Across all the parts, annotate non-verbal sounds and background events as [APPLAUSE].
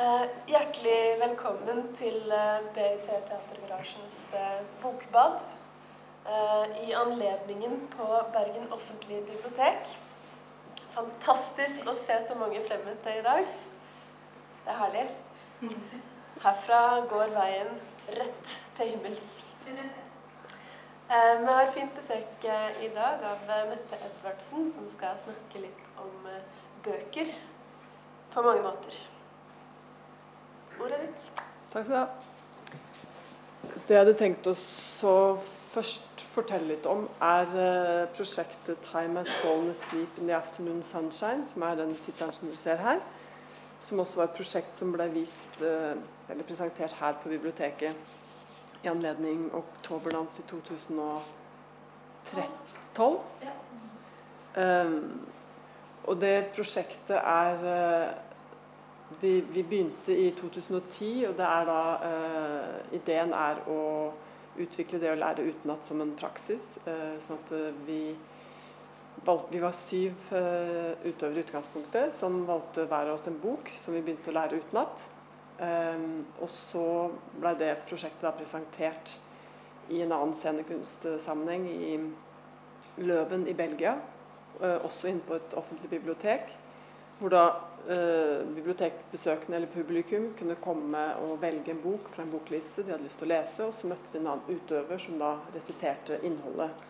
Eh, hjertelig velkommen til eh, BIT Teatergarasjens eh, bokbad. I anledningen på Bergen offentlige bibliotek. Fantastisk å se så mange fremmøtte i dag. Det er herlig. Herfra går veien rett til himmels. Vi har fint besøk i dag av Mette Edvardsen, som skal snakke litt om bøker på mange måter. Ordet ditt. Takk skal du ha. Så det jeg hadde tenkt å så først fortelle litt om, er eh, prosjektet 'Time Has Fallen Asleep in the Afternoon Sunshine', som er den tittelen som dere ser her. Som også var et prosjekt som ble vist, eh, eller presentert her på biblioteket i anledning Oktoberdans i 2012. Um, og det prosjektet er eh, vi, vi, begynte i 2010, og det er da uh, Ideen er å utvikle det å lære utenat som en praksis. Uh, sånn at uh, vi, valgte, vi var syv utøvere i utgangspunktet som valgte hver av oss en bok som vi begynte å lære utenat. Um, og så ble det prosjektet da presentert i en annen scenekunstsammenheng i Løven i Belgia. også inne på et offentlig bibliotek. Hvor da eh, bibliotekbesøkende eller publikum kunne komme og velge en bok fra en bokliste de hadde lyst til å lese, og så møtte de en annen utøver som da resiterte innholdet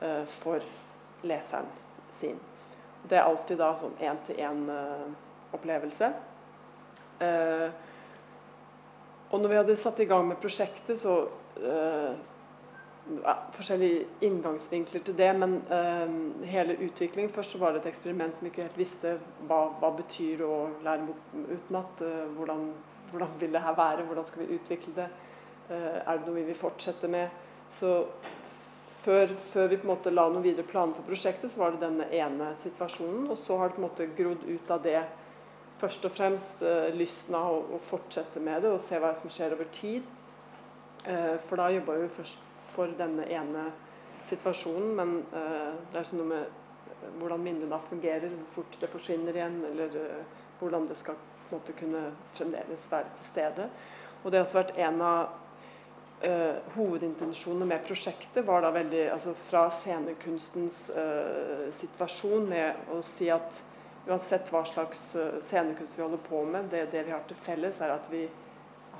eh, for leseren sin. Det er alltid da sånn én-til-én-opplevelse. Eh, og når vi hadde satt i gang med prosjektet, så eh, ja, forskjellige inngangsvinkler til det, men uh, hele utviklingen Først så var det et eksperiment som ikke helt visste hva, hva betyr å lære utenat. Uh, hvordan, hvordan vil det her være? Hvordan skal vi utvikle det? Uh, er det noe vi vil fortsette med? Så før, før, vi på en måte la noen videre planer for prosjektet, så var det denne ene situasjonen. Og så har det på en måte grodd ut av det først og fremst lysten av å, å, fortsette med det og se hva som skjer over tid. for da jobba vi først for denne ene situasjonen. Men uh, det er sånn noe med eh, hvordan minnet da fungerer, hvor fort det forsvinner igjen, eller uh, hvordan det skal på kunne fremdeles være til stede. Og det har også vært en av uh, hovedintensjonene med prosjektet, var da veldig altså fra scenekunstens situasjon med å si at uansett hva slags scenekunst vi holder på med, det, det vi har til felles, er at vi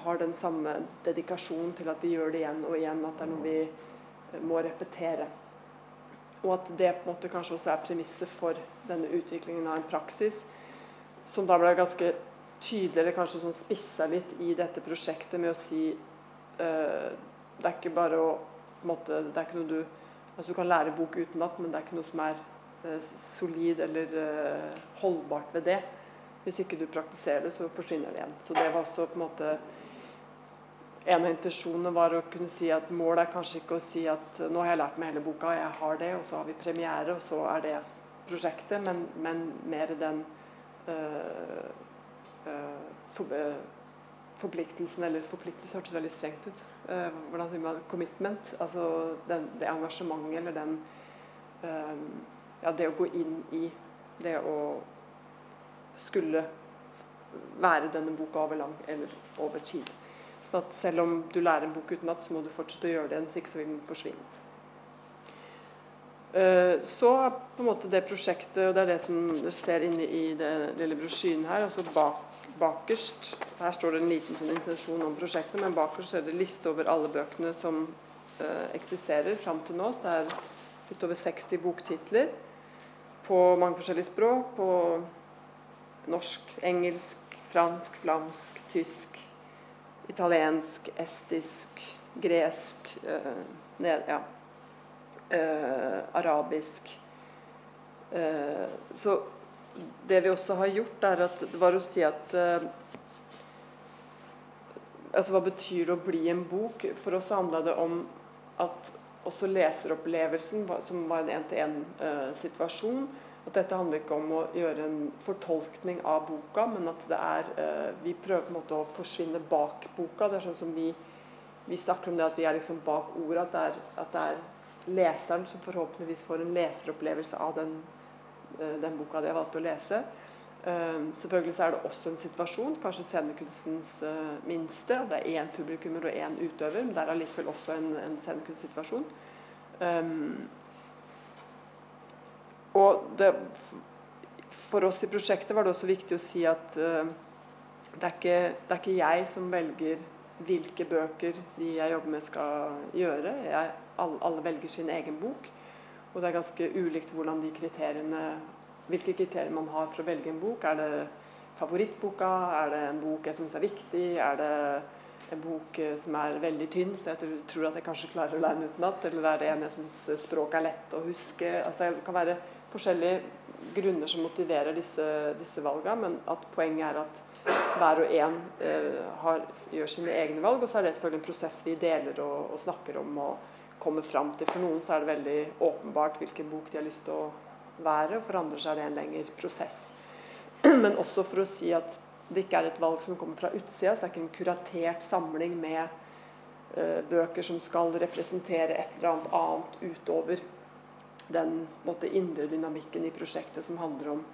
har den samme dedikasjonen til at vi gjør det igjen og igjen. At det er noe vi eh, må repetere. Og at det på en måte kanskje også er premisset for denne utviklingen av en praksis, som da ble ganske tydeligere kanskje sånn spissa litt i dette prosjektet med å si uh, Det er ikke bare å på en måte, det er ikke noe du altså Du kan lære bok utenat, men det er ikke noe som er uh, solid eller uh, holdbart ved det. Hvis ikke du praktiserer det, så forsvinner det igjen. Så det var også på en måte en av intensjonene var å kunne si at målet er kanskje ikke å si at nå har jeg lært meg hele boka, jeg har det, og så har vi premiere, og så er det prosjektet, men, men mer den øh, øh, øh, forpliktelsen Eller forpliktelse hørtes veldig strengt ut. hvordan sier man commitment? Altså den, det engasjementet eller den Ja, det å gå inn i det å skulle være denne boka over lang eller over tid. Så at selv om du lærer en bok utenat, så må du fortsette å gjøre det, ellers ikke så vil den forsvinne. Så så på en måte det prosjektet, og det er det som dere ser inne i den lille brosjyren her altså bak, bakerst Her står det en liten sånn intensjon om prosjektet, men bakerst er det liste over alle bøkene som uh, eksisterer fram til nå. Så det er litt over 60 boktitler på mange forskjellige språk. På norsk, engelsk, fransk, flamsk, tysk, italiensk, estisk, gresk eh, ned, ja, eh, arabisk. Eh, så det vi også har gjort, er at det var å si at Altså hva betyr det å bli en bok? For oss handla det om at også leseropplevelsen, som var en én-til-én-situasjon, at dette handler ikke om å gjøre en fortolkning av boka, men at det er eh, Vi prøver på en måte å forsvinne bak boka. Det er sånn som vi, vi snakker om det at vi er liksom bak ordet. At det, er, at det er leseren som forhåpentligvis får en leseropplevelse av den, eh, den boka de har valgt å lese. Uh, selvfølgelig så er det også en situasjon, kanskje scenekunstens minste. Det er én publikummer og én utøver, men det er allikevel også en, en scenekunstsituasjon. Um, og det, for oss i prosjektet var det også viktig å si at uh, det, er ikke, det, er ikke, jeg som velger hvilke bøker de jeg jobber med, skal gjøre. Jeg, alle, alle, velger sin egen bok. Og det er ganske ulikt hvordan de kriteriene, hvilke kriterier man har for å velge en bok. Er det favorittboka? Er det en bok jeg syns er viktig? Er det en bok eh, som er veldig tynn, så jeg tror at jeg kanskje klarer å lære den utenat? Eller er det en jeg syns språket er lett å huske? Altså, det kan være forskjellige grunner som motiverer disse, disse valgene, men at poenget er at hver og en eh, gjør sine egne valg. Og så er det selvfølgelig en prosess vi deler og, og snakker om og kommer fram til. For noen så er det veldig åpenbart hvilken bok de har lyst til å være, og for andre så er det en lengre prosess. [CLEARS THROAT] Men også for å si at det ikke er et valg som kommer fra utsida, så det er ikke en kuratert samling med eh, bøker som skal representere et eller annet annet utover den måte, indre dynamikken i prosjektet som handler om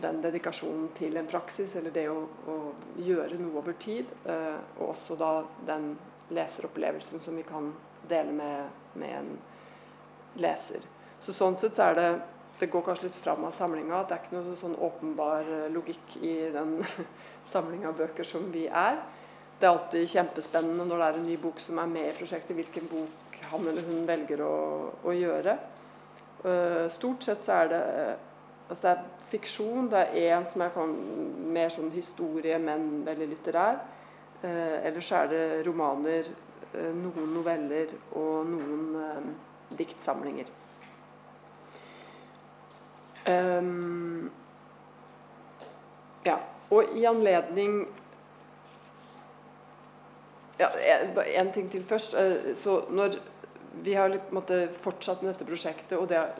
den dedikasjonen til en praksis, eller det å, å gjøre noe over tid. Eh, og også da den leseropplevelsen som vi kan dele med, med en leser. Så sånn sett så er det det går kanskje litt fram av samlinga. Det er ikke noe sånn åpenbar eh, logikk i den [LAUGHS] samlinga av bøker som vi er. Det er alltid kjempespennende når det er en ny bok som er med i prosjektet, hvilken bok han eller hun velger å, å gjøre. Uh, stort sett så er det altså det er fiksjon. Det er én som er mer sånn historie, men veldig litterær. Uh, ellers er det romaner, uh, noen noveller og noen diktsamlinger. Um, ja. Og i anledning ja, En ting til først. Så når vi har måtte, fortsatt med dette prosjektet, og det er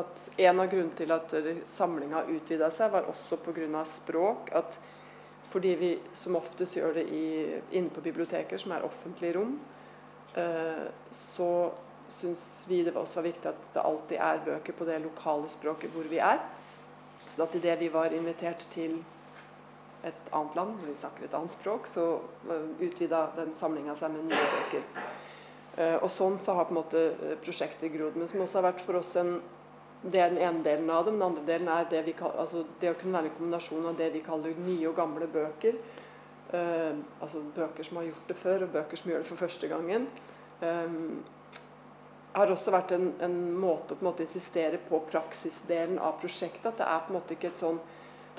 at, en av grunnene til at samlinga utvida seg, var også pga. språk. at fordi vi som oftest gjør det i, inne på biblioteker, som er offentlige rom, eh, så syns vi det var også viktig at det alltid er bøker på det lokale språket hvor vi er. Så at idet vi var invitert til et annet land hvor vi snakker et annet språk, så uh, utvida den samlinga seg med nye bøker. Uh, og sånn så har på en måte eh, prosjektet grodd. Men som også har vært for oss en det er den ene delen av det. Men den andre delen er det, vi, altså det å kunne være en kombinasjon av det vi kaller nye og gamle bøker. Uh, altså bøker som har gjort det før, og bøker som gjør det for første gangen. Um, har også vært en, en måte å på en måte insistere på praksisdelen av prosjektet. At det er på en måte ikke et sånn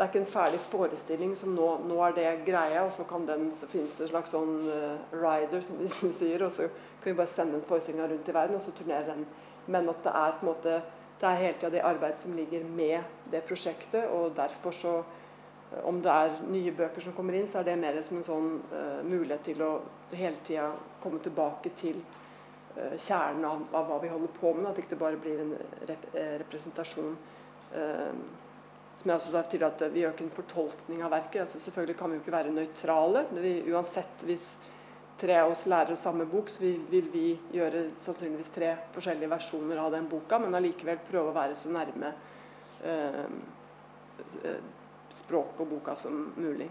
det er ikke en ferdig forestilling som nå, nå er det greia, og så, den, så finnes det en slags sånn uh, rider, som de [LAUGHS] sier, og så kan vi bare sende den forestillinga rundt i verden, og så turnere den. Men at det er på en måte det er hele tida det arbeidet som ligger med det prosjektet, og derfor så eh, om det er nye bøker som kommer inn, så er det mer som en sånn uh, mulighet til å hele tida komme tilbake til uh, kjernen av, av, hva vi holder på med. At det ikke bare blir en rep representasjon uh, som jeg også sa til at Vi gjør ikke en fortolkning av verket. altså Selvfølgelig kan vi jo ikke være nøytrale. uansett hvis tre av oss lærer samme bok, så vil vi gjøre sannsynligvis tre forskjellige versjoner av den boka, men allikevel prøve å være så nærme eh, språket og boka som mulig.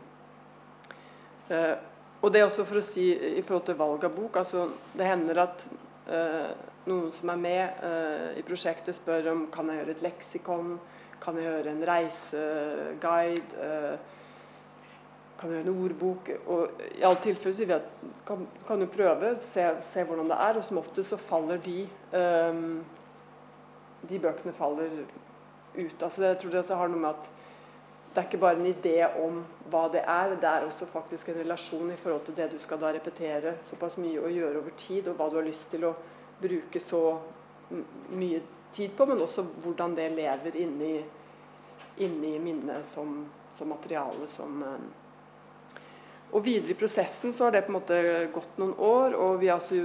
Eh, og det er også for å si i forhold til valg av bok altså Det hender at eh, noen som er med eh, i prosjektet, spør om kan jeg gjøre et leksikon kan jeg gjøre en reiseguide? Eh, kan jeg gjøre en ordbok? Og I alle tilfeller sier vi at kan, kan du prøve, se, se, hvordan det er. Og som ofte så faller de um, De bøkene faller ut. Altså jeg tror det også har noe med at det er ikke bare en idé om hva det er, det er også faktisk en relasjon i forhold til det du skal da repetere såpass mye og gjøre over tid, og hva du har lyst til å bruke så mye tid på, men også hvordan det lever inni, inni minnet som, som, materiale som eh, Og videre i prosessen så har det på en måte gått noen år, og vi har også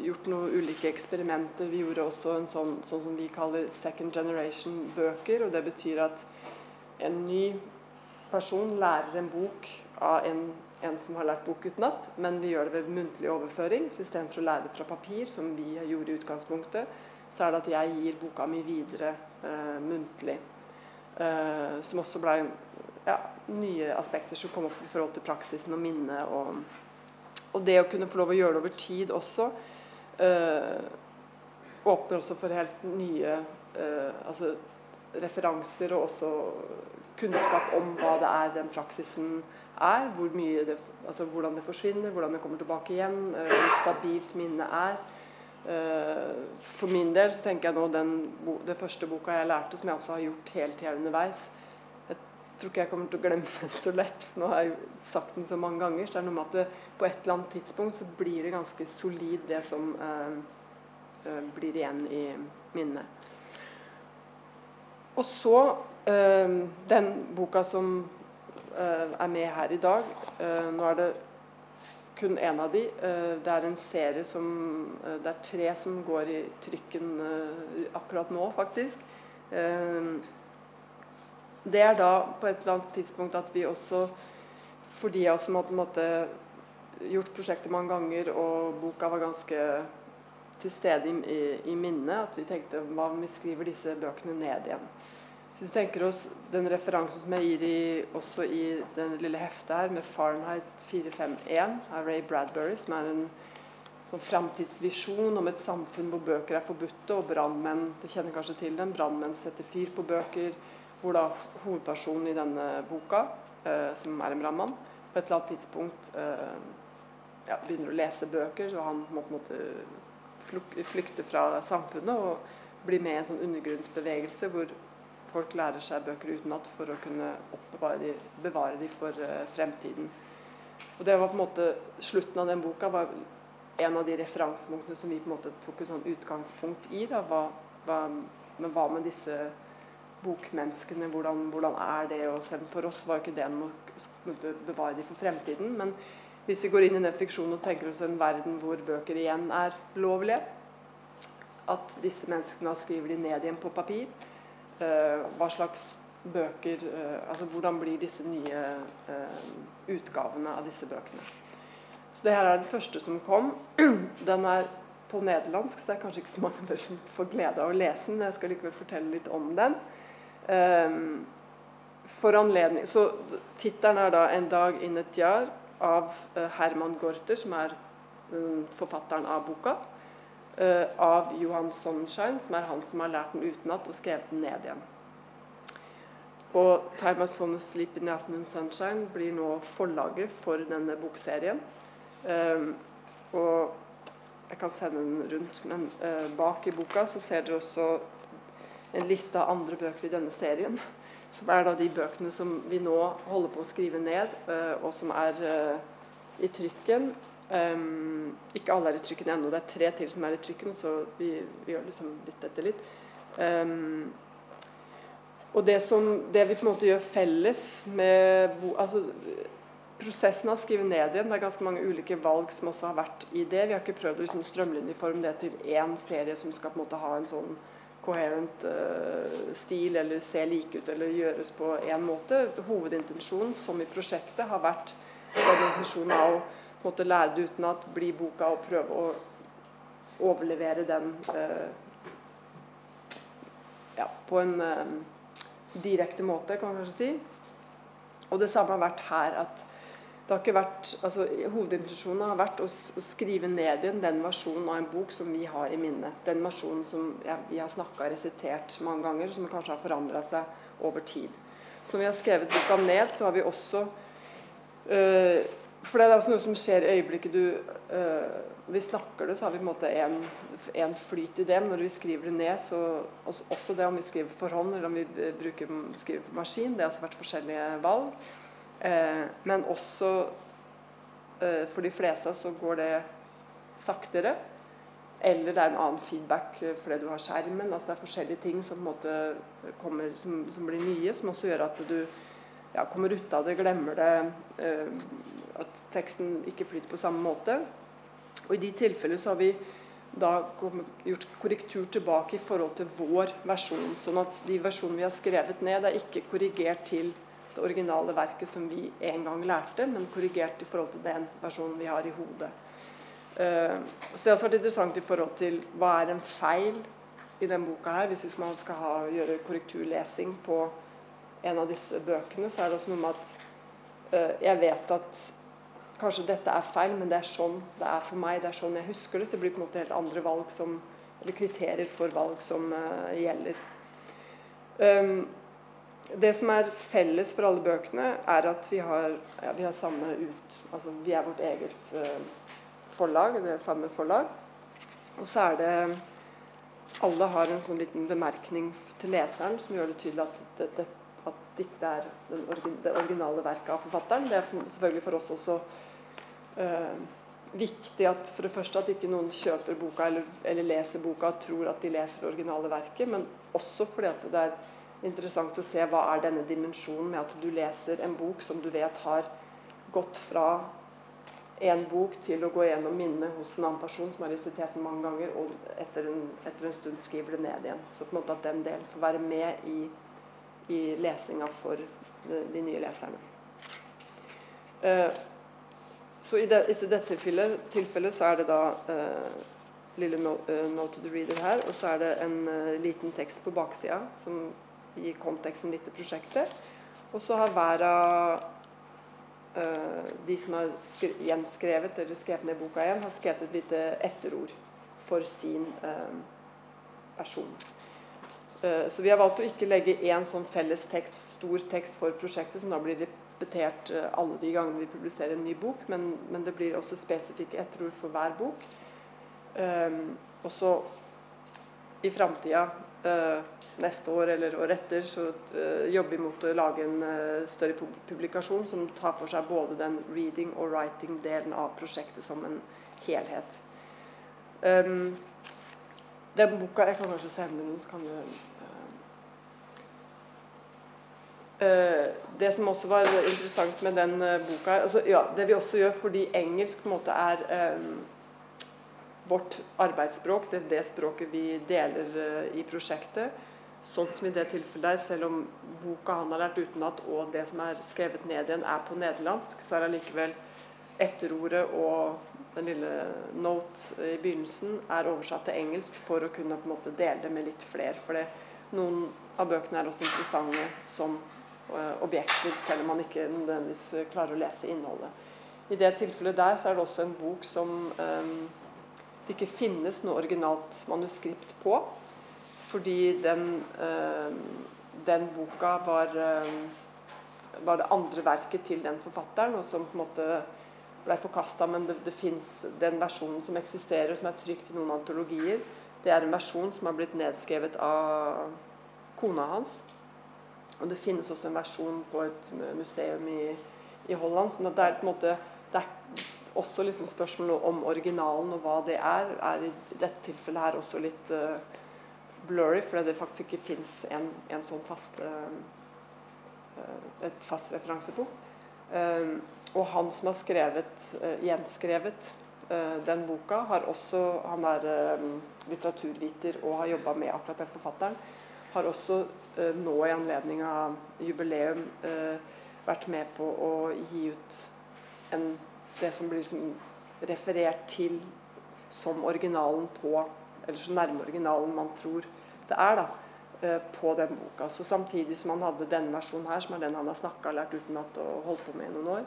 gjort noen ulike eksperimenter. Vi gjorde også en sånn, sånn som vi kaller second generation-bøker, og det betyr at en ny person lærer en bok av en, en som har lært bok utenat, men vi gjør det ved muntlig overføring. Så istedenfor å lære det fra papir, som vi gjorde i utgangspunktet, så er det at jeg gir boka mi videre uh, muntlig. Uh, som også ble nye aspekter som kom opp i forhold til praksisen og minnet. Og, og, det å kunne få lov å gjøre det over tid også øh, åpner også for helt nye øh, altså referanser og også kunnskap om hva det er den praksisen er. Hvor det, altså hvordan det forsvinner, hvordan det kommer tilbake igjen, øh, hvor stabilt minnet er. Uh, for min del så tenker jeg nå den, den første boka jeg lærte, som jeg også har gjort hele tida underveis, Jeg tror ikke jeg kommer til å glemme [LAUGHS] den så lett. for Nå har jeg sagt den så mange ganger. Så det er noe med at det, på et eller annet tidspunkt så blir det ganske solid, det som eh, eh, blir igjen i minnet. Og så eh, den boka som eh, er med her i dag. Eh, nå er det kun én av de. Eh, det er en serie som Det er tre som går i trykken akkurat nå, faktisk. Det er da på et eller annet tidspunkt at vi også, for de av oss som hadde gjort prosjektet mange ganger, og boka var ganske til stede i, i, minnet, at vi tenkte hva om vi skriver disse bøkene ned igjen. Så vi tenker oss Den referansen som jeg gir i, også i den lille heftet her, med Fahrenheit 451 av Ray Bradbury, som er en sånn framtidsvisjon om et samfunn hvor bøker er forbudte, og brannmenn det kjenner kanskje til den, brannmenn setter fyr på bøker hvor da hovedpersonen i denne boka, eh, som er en brannmann, på et eller annet tidspunkt eh, ja, begynner å lese bøker, så han må på en måte flykte fra samfunnet og bli med i en sånn undergrunnsbevegelse hvor folk lærer seg bøker utenat for å kunne de, bevare de for uh, fremtiden. Og det var på en måte Slutten av den boka var en av de referansepunktene som vi på en måte tok et sånn utgangspunkt i. Da, hva, hva, men hva med disse bokmenneskene. Hvordan, hvordan, er det? Og selv for oss var ikke det noe å bevare de for fremtiden. Men hvis vi går inn i den fiksjonen og tenker oss en verden hvor bøker igjen er lovlige, at disse menneskene skriver de ned igjen på papir, hva slags bøker uh, altså Hvordan blir disse nye uh, utgavene av disse bøkene? Så det her er den første som kom. [CLEARS THROAT] Den er på nederlandsk, så det er kanskje ikke så mange som får glede av å lese den. Jeg skal likevel fortelle litt om den. Um, for anledning Så tittelen er da 'En dag in et jar' av Herman Gorter, som er um, forfatteren av boka. Uh, av Johan Sonnenschein, som er han som har lært den utenat og skrevet den ned igjen. Og 'Time Has Fallen Asleep in the Afternoon Sunshine' blir nå forlaget for denne bokserien. Uh, og jeg kan sende den rundt, men uh, bak i boka så ser dere også en liste av andre bøker i denne serien. [LAUGHS] Som er da de bøkene som vi nå holder på å skrive ned, uh, og som er i trykken. Um, ikke alle er i trykken ennå. Det er tre til som er i trykken, så vi, vi gjør liksom litt etter litt. Um, og det, som, det vi på en måte gjør felles med altså, Prosessen av å skrive ned igjen, det er ganske mange ulike valg som også har vært i det. Vi har ikke prøvd å liksom strømlinjeforme det til én serie som skal på en måte ha en sånn coherent uh, stil eller se like ut eller gjøres på én måte. Hovedintensjonen, som i prosjektet, har vært den av å måte, lære det utenat, bli boka og prøve å overlevere den eh, ja, på en eh, direkte måte, kan man kanskje si. Og det samme har vært her. at det har ikke vært, altså Hovedintensjonen har vært å, å, skrive ned igjen den versjonen av en bok som vi har i minne. Den versjonen som ja, vi har snakka og resitert mange ganger, som kanskje har forandra seg over tid. Så når vi har skrevet boka ned, så har vi også øh, For det er også noe som skjer i øyeblikket du øh, vi snakker det, så har vi på en måte en, en flyt i det. Men når vi skriver det ned, så også det om vi skriver for hånd eller om vi bruker, skriver på maskin, det har altså vært forskjellige valg. Eh, men også eh, for de fleste så går det saktere. Eller det er en annen feedback eh, fordi du har skjermen. altså Det er forskjellige ting som, kommer, som, som blir nye, som også gjør at du ja, kommer ut av det, glemmer det. At teksten ikke flyter på samme måte. Og i de tilfeller så har vi da gjort korrektur tilbake i forhold til vår versjon. Sånn at de versjonene vi har skrevet ned, er ikke korrigert til det originale verket som vi en gang lærte, men korrigert i forhold til den versjonen vi har i hodet. Uh, så det har også vært interessant i forhold til hva er en feil i denne boka her, hvis man skal ha, gjøre korrekturlesing på en av disse bøkene, så er det også noe med at uh, jeg vet at kanskje dette er feil, men det er sånn det er for meg. Det er sånn jeg husker det. Så det blir på en måte helt andre valg som, eller kriterier for valg som uh, gjelder. Um, det som er felles for alle bøkene, er at vi har, ja, vi har samme ut Altså vi er vårt eget uh, forlag. Det er samme forlag. Og så er det Alle har en sånn liten bemerkning til leseren som gjør det tydelig at, det, det, at diktet er det originale verket av forfatteren. Det er selvfølgelig for oss også uh, viktig at for det første at ikke noen kjøper boka eller, eller, leser boka og tror at de leser det originale verket, men også fordi at det er interessant å se hva er denne dimensjonen med at du leser en bok som du vet har gått fra en bok til å gå gjennom minnet hos en annen person som har resitert den mange ganger, og etter en, etter en, stund skriver det ned igjen. Så på en måte at den delen får være med i, i lesinga for de, de nye leserne. Uh, så i, det, etter dette tilfellet, så er det da uh, lille note, uh, note to the reader her, og så er det en uh, liten tekst på baksida som gir konteksten litt til prosjektet. Og så har hver av de som har gjenskrevet eller skrevet ned boka igjen, har skrevet et lite etterord for sin person. Så vi har valgt å ikke legge én sånn felles tekst, stor tekst for prosjektet, som da blir repetert eh, alle de gangene vi publiserer en ny bok, men, men det blir også spesifikke etterord for hver bok. Um, og så i framtida, uh, neste år eller året etter, så jobber vi mot å lage en større publikasjon som tar for seg både den reading- og writing-delen av prosjektet som en helhet. Um, den boka Jeg kan kanskje sende noen, så kan du Uh, det som også var interessant med den uh, boka altså, ja, Det vi også gjør fordi engelsk på en måte er um, vårt arbeidsspråk, det er det språket vi deler uh, i prosjektet. Sånn som i det tilfellet der, selv om boka han har lært utenat og det som er skrevet ned igjen, er på nederlandsk, så er allikevel etterordet og den lille note i begynnelsen er oversatt til engelsk for å kunne på en måte dele det med litt flere. For noen av bøkene er også interessante som Eh, objekter, selv om man ikke nødvendigvis eh, klarer å lese innholdet. I det tilfellet der så er det også en bok som um, det ikke finnes noe originalt manuskript på. Fordi den, um, den boka var, um, var, det andre verket til den forfatteren, og som på en måte ble forkasta. Men det, det fins den versjonen som eksisterer, som er trykt i noen antologier. Det er en versjon som har blitt nedskrevet av kona hans. Og det finnes også en versjon på et museum i, i Holland. sånn at det er på en måte det er også liksom spørsmålet om originalen og hva det er, er i dette tilfellet her også litt uh, blurry, fordi det faktisk ikke fins en, en, sånn fast uh, et fast referansebok. Uh, og han som har skrevet, gjenskrevet den boka, har også Han er litteraturviter og har jobba med akkurat den forfatteren har også nå i anledning av jubileum eh, vært med på å gi ut en, det som blir liksom referert til som originalen på Eller så nærme originalen man tror det er, da, eh, på den boka. Så samtidig som han hadde denne versjonen her, som er den han har snakka og lært utenat og holdt på med i noen år,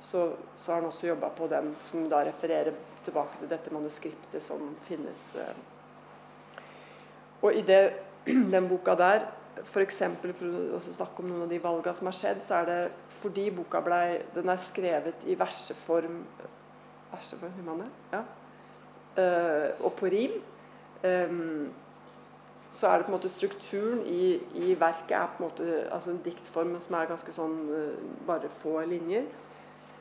så, så har han også jobba på den som da refererer tilbake til dette manuskriptet som finnes. Og i det [CLEARS THROAT] den boka der For, for å snakke om noen av de valgene som har skjedd, så er det fordi boka ble, den er skrevet i verseform Verseform, ja. Uh, og på rim. Um, så er det på en måte strukturen i, i verket er på en måte altså en diktform som er ganske sånn uh, bare få linjer.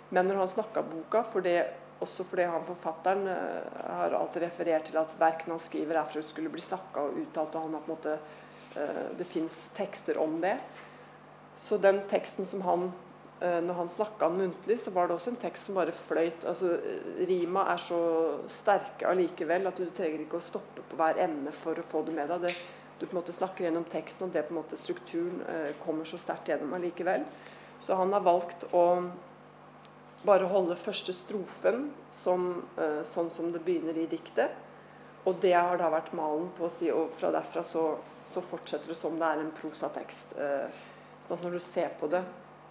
Men når han snakka boka, for det, også fordi han forfatteren uh, har alltid referert til at verkene han skriver, er for å skulle bli snakka og uttalt, og han har på en måte det fins tekster om det. Så den teksten som han uh, Når han snakka muntlig, så var det også en tekst som bare fløyt. altså Rima er så sterke allikevel at du trenger ikke å stoppe på hver ende for å få det med deg. Det, du på en måte snakker gjennom teksten, og det på en måte strukturen kommer så sterkt gjennom allikevel. Så han har valgt å bare holde første strofen som, sånn som det begynner i diktet. Og det har da vært malen på å si, og fra derfra så, så fortsetter det som det er en prosatekst. Uh, Sånn at når du ser på det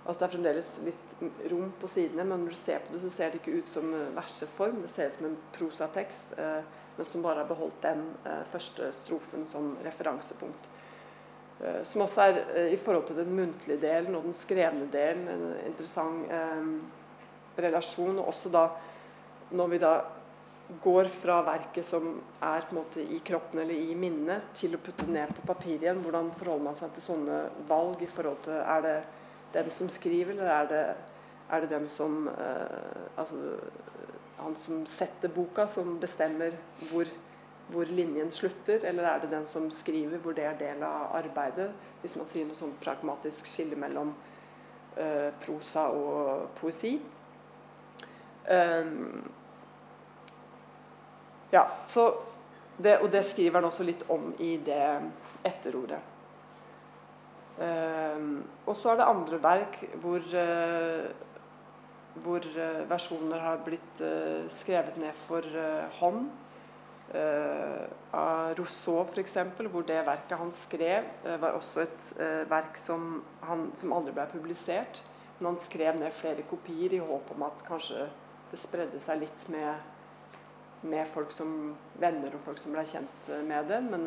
altså Det er fremdeles litt rom på sidene, men når du ser på det, så ser det ikke ut som verseform. Det ser ut som en prosatekst, eh, men som bare har beholdt den eh, første strofen som referansepunkt. Eh, som også er eh, i forhold til den muntlige delen og den skrevne delen en interessant eh, relasjon. Og også da når vi da går fra verket som er på en måte i kroppen eller i minnet, til å putte ned på papir igjen. Hvordan forholder man seg til sånne valg? i forhold til, Er det den som skriver, eller er det, er det den som eh, Altså han som setter boka, som bestemmer hvor, hvor, linjen slutter? Eller er det den som skriver, hvor det er del av arbeidet? Hvis man sier noe sånn pragmatisk skille mellom eh, prosa og poesi. Um, ja, det, og det skriver han også litt om i det etterordet. Um, og så er det andre verk hvor, uh, hvor uh, versjoner har blitt uh, skrevet ned for hånd. av Rousseau f.eks., hvor det verket han skrev, var også et verk som, han, som aldri ble publisert. Men han skrev ned flere kopier i håp om at kanskje det spredde seg litt med med folk som venner og folk som ble kjent eh, med det. Men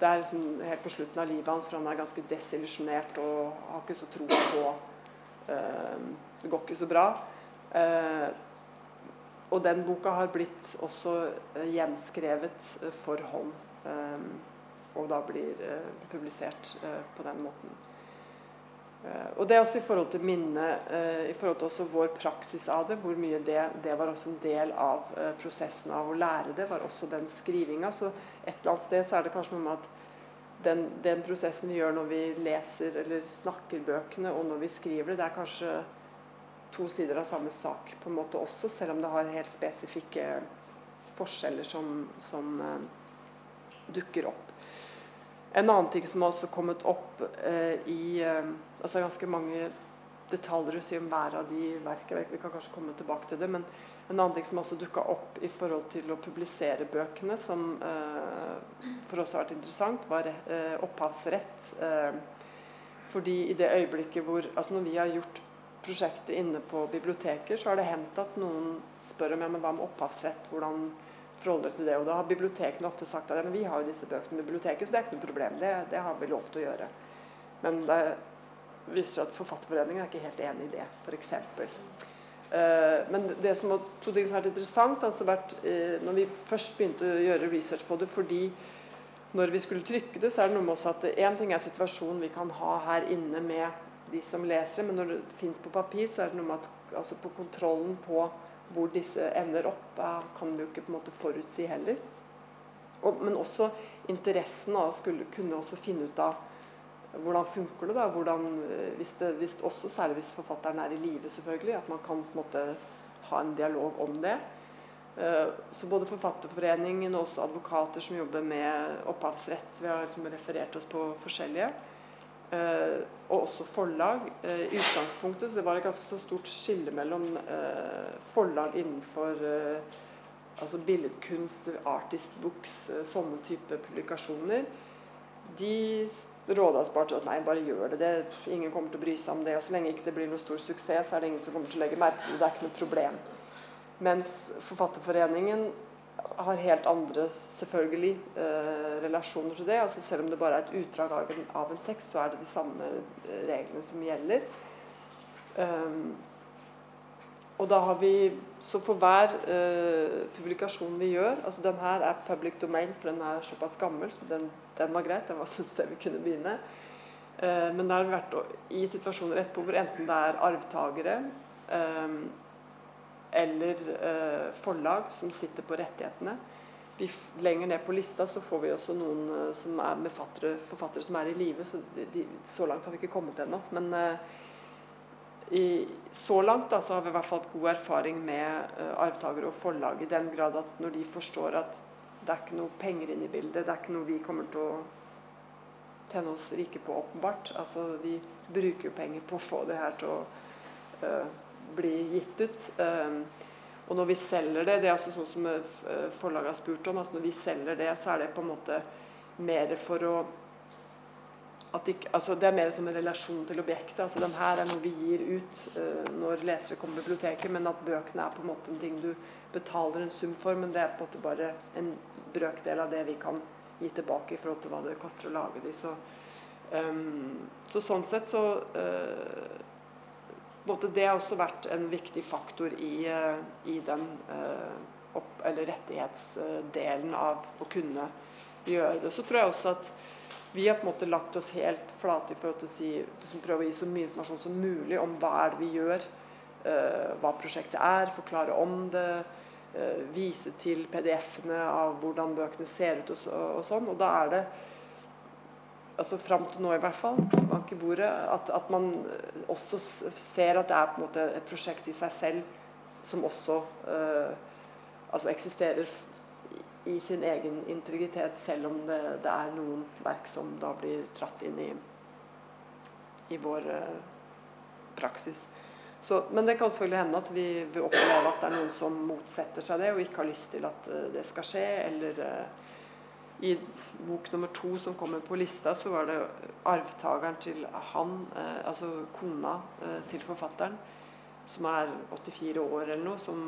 det er liksom helt på slutten av livet hans, for han er ganske desillusjonert og har ikke så tro på uh, Det går ikke så bra. Uh, og den boka har blitt også gjenskrevet for hånd. og da blir publisert på den måten. Uh, og det er også i forhold til minnet, uh, i forhold til også vår praksis av det, hvor mye det, det var også en del av uh, prosessen av å lære det, var også den skrivinga. Så et eller annet sted så er det kanskje noe med at den, den, prosessen vi gjør når vi leser eller snakker bøkene, og når vi skriver det, det er kanskje to sider av samme sak på en måte også, selv om det har helt spesifikke forskjeller som, som dukker opp. En annen ting som har også kommet opp eh, i eh, altså ganske mange detaljer å si om hver av de verkene. Vi kan kanskje komme tilbake til det. Men en annen ting som også dukka opp i forhold til å publisere bøkene, som eh, for oss har vært interessant, var eh, opphavsrett. Eh, fordi i det øyeblikket hvor altså Når vi har gjort prosjektet inne på biblioteker, så har det hendt at noen spør om ja, men hva med opphavsrett. hvordan forholder til det. Og da har bibliotekene ofte sagt at ja, vi har jo disse bøkene i biblioteket, så det er ikke noe problem. Det, det har vi lov til å gjøre. Men det viser seg at Forfatterforeningen er ikke helt enig i det, f.eks. Uh, eh, men det som har, to ting som har vært interessant, altså vært, uh, når vi først begynte å gjøre research på det fordi når vi skulle trykke det, så er det noe med oss at én ting er situasjonen vi kan ha her inne med de som leser men når det fins på papir, så er det noe med at altså på kontrollen på hvor disse ender opp, kan vi jo ikke på en måte forutsi heller. Og, men også interessen av å skulle kunne også finne ut av hvordan funker det da, hvordan, eh, hvis det, hvis også Særlig hvis forfatteren er i live, selvfølgelig. At man kan på en måte ha en dialog om det. Eh, så både Forfatterforeningen og også advokater som jobber med opphavsrett. Vi har liksom referert oss på forskjellige. Eh, og også forlag. Eh, I utgangspunktet så det var et ganske så stort skille mellom eh, forlag innenfor altså billedkunst, artist books, sånne type publikasjoner. De råda spart at nei, bare gjør det. det. Ingen kommer til å bry seg om det. Og så lenge ikke det blir noe stor suksess, så er det ingen som kommer til å legge merke til det. Det er ikke noe problem. Mens Forfatterforeningen har helt andre selvfølgelig eh, relasjoner til det. altså Selv om det bare er et utdrag av en, av en tekst, så er det de samme eh, reglene som gjelder. Um, og da har vi, Så på hver eh, publikasjon vi gjør altså Den her er public domain, for den er såpass gammel, så den, den var greit. Den var et sted vi kunne begynne. Eh, men det har vært i situasjoner etterpå hvor enten det er arvtakere eh, eller eh, forlag som sitter på rettighetene. Vi, lenger ned på lista så får vi også noen eh, som er med fattere, forfattere som er i live. Så, så langt har vi ikke kommet ennå. Men eh, i, så langt da, så har vi i hvert fall god erfaring med eh, arvtakere og forlag i den grad at når de forstår at det er ikke noe penger inne i bildet, det er ikke noe vi kommer til å tjene oss rike på, åpenbart. Altså, vi bruker jo penger på å få det her til å blir gitt ut. Um, og når vi selger det, det er altså sånn som eh, forlaget har spurt om, altså når vi selger det, så er det på en måte mer for å ikke, altså Det er mer som en relasjon til objektet. altså den her er noe vi gir ut uh, når lesere kommer til biblioteket, men at bøkene er på en måte en ting du betaler en sum for, men det er på en måte bare en brøkdel av det vi kan gi tilbake i forhold til hva det koster å lage de. Så, um, så sånn sett så uh, Det har også vært en viktig faktor i, uh, i den opp, eller rettighetsdelen av å kunne gjøre det. Så tror jeg også at vi har på en måte lagt oss helt flate i forhold til å si, liksom prøve å gi så mye informasjon som mulig om hva er det vi gjør, uh, hva prosjektet er, forklare om det, vise til PDF-ene av hvordan bøkene ser ut og, og, sånn. Og da er det altså fram til nå i hvert fall, bank at, at, man også ser at det er på en måte et prosjekt i seg selv som også uh, altså eksisterer i sin egen integritet, selv om det, det, er noen verk som da blir tratt inn i, i vår uh, praksis. Så, men det kan selvfølgelig hende at vi vi opplever at det er noen som motsetter seg det og ikke har lyst til at uh, det skal skje. Eller uh, i bok nummer to som kommer på lista, så var det arvtakeren til han, altså kona til forfatteren, som er 84 år eller noe, som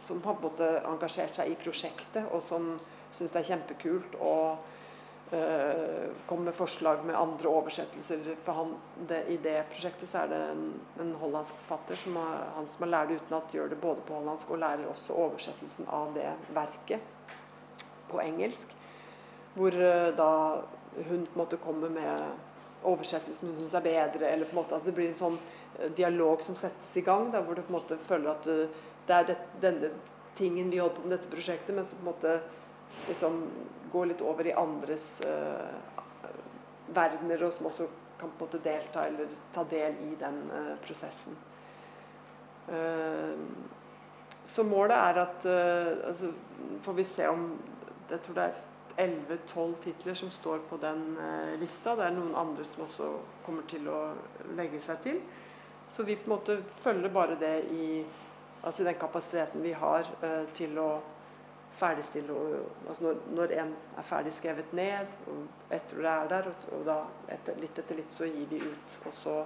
som har både engasjert seg i prosjektet, og som syns det er kjempekult å uh, komme med forslag med andre oversettelser. For han, det, I det prosjektet så er det en, en hollandsk forfatter, som har, han som har lært utenat, gjør det både på hollandsk og lærer også oversettelsen av det verket på engelsk. Hvor uh, da hun på en måte kommer med oversettelsen hun syns er bedre, eller på en måte at det blir en sånn eh, dialog som settes i gang, der hvor du på en måte føler at uh, det er det, denne tingen vi holder på med dette prosjektet, men som på en måte liksom går litt over i andres uh, verdener, og som også kan på en måte delta eller ta del i den uh, prosessen. Uh, så målet er at altså, Får vi se om Jeg tror det er 11-12 titler som står på den lista. Det er noen andre som også kommer til å legge seg til. Så vi på en måte følger bare det i Altså den kapasiteten vi har uh, til å ferdigstille altså når, når, en er ferdig skrevet ned, og etter det er der, og, og da etter, litt etter litt så gir vi ut. Og så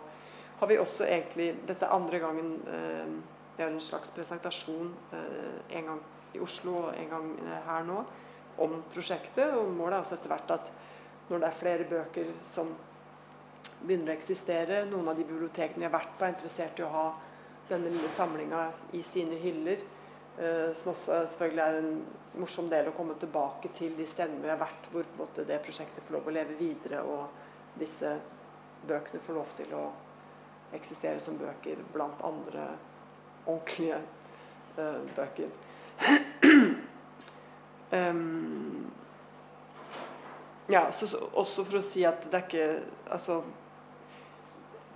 har vi også egentlig Dette er andre gangen eh, vi har en slags presentasjon eh, en gang i Oslo og en gang her nå om prosjektet. Og målet er også etter hvert at når det er flere bøker som begynner å eksistere, noen av de bibliotekene vi har vært på, er interessert i å ha denne lille samlinga i sine hyller. Uh, som også selvfølgelig er en morsom del å komme tilbake til de stedene vi har vært, hvor måte, det prosjektet får lov å leve videre, og disse bøkene får lov til å eksistere som bøker blant andre ordentlige uh, bøker. [CLEARS THROAT] um, ja, så, så, også for å si at det er ikke Altså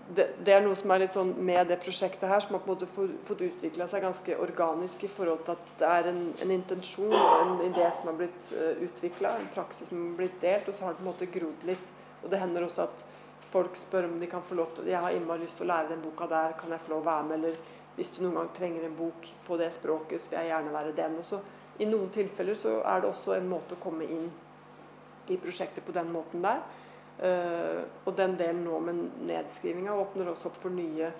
det, det, er noe som er litt sånn med det prosjektet her, som har på en måte fått utvikla seg ganske organisk i forhold til at det er en, en intensjon en idé som har blitt uh, eh, utvikla, en praksis som har blitt delt, og så har det på en måte grodd litt. Og det hender også at folk spør om de kan få lov til Jeg har innmari lyst til å lære den boka der, kan jeg få lov å være med? Eller hvis du noen gang trenger en bok på det språket, så vil jeg gjerne være den. Og så I noen tilfeller så er det også en måte å komme inn i prosjektet på den måten der. Uh, og den delen nå med nedskrivinga åpner også opp for nye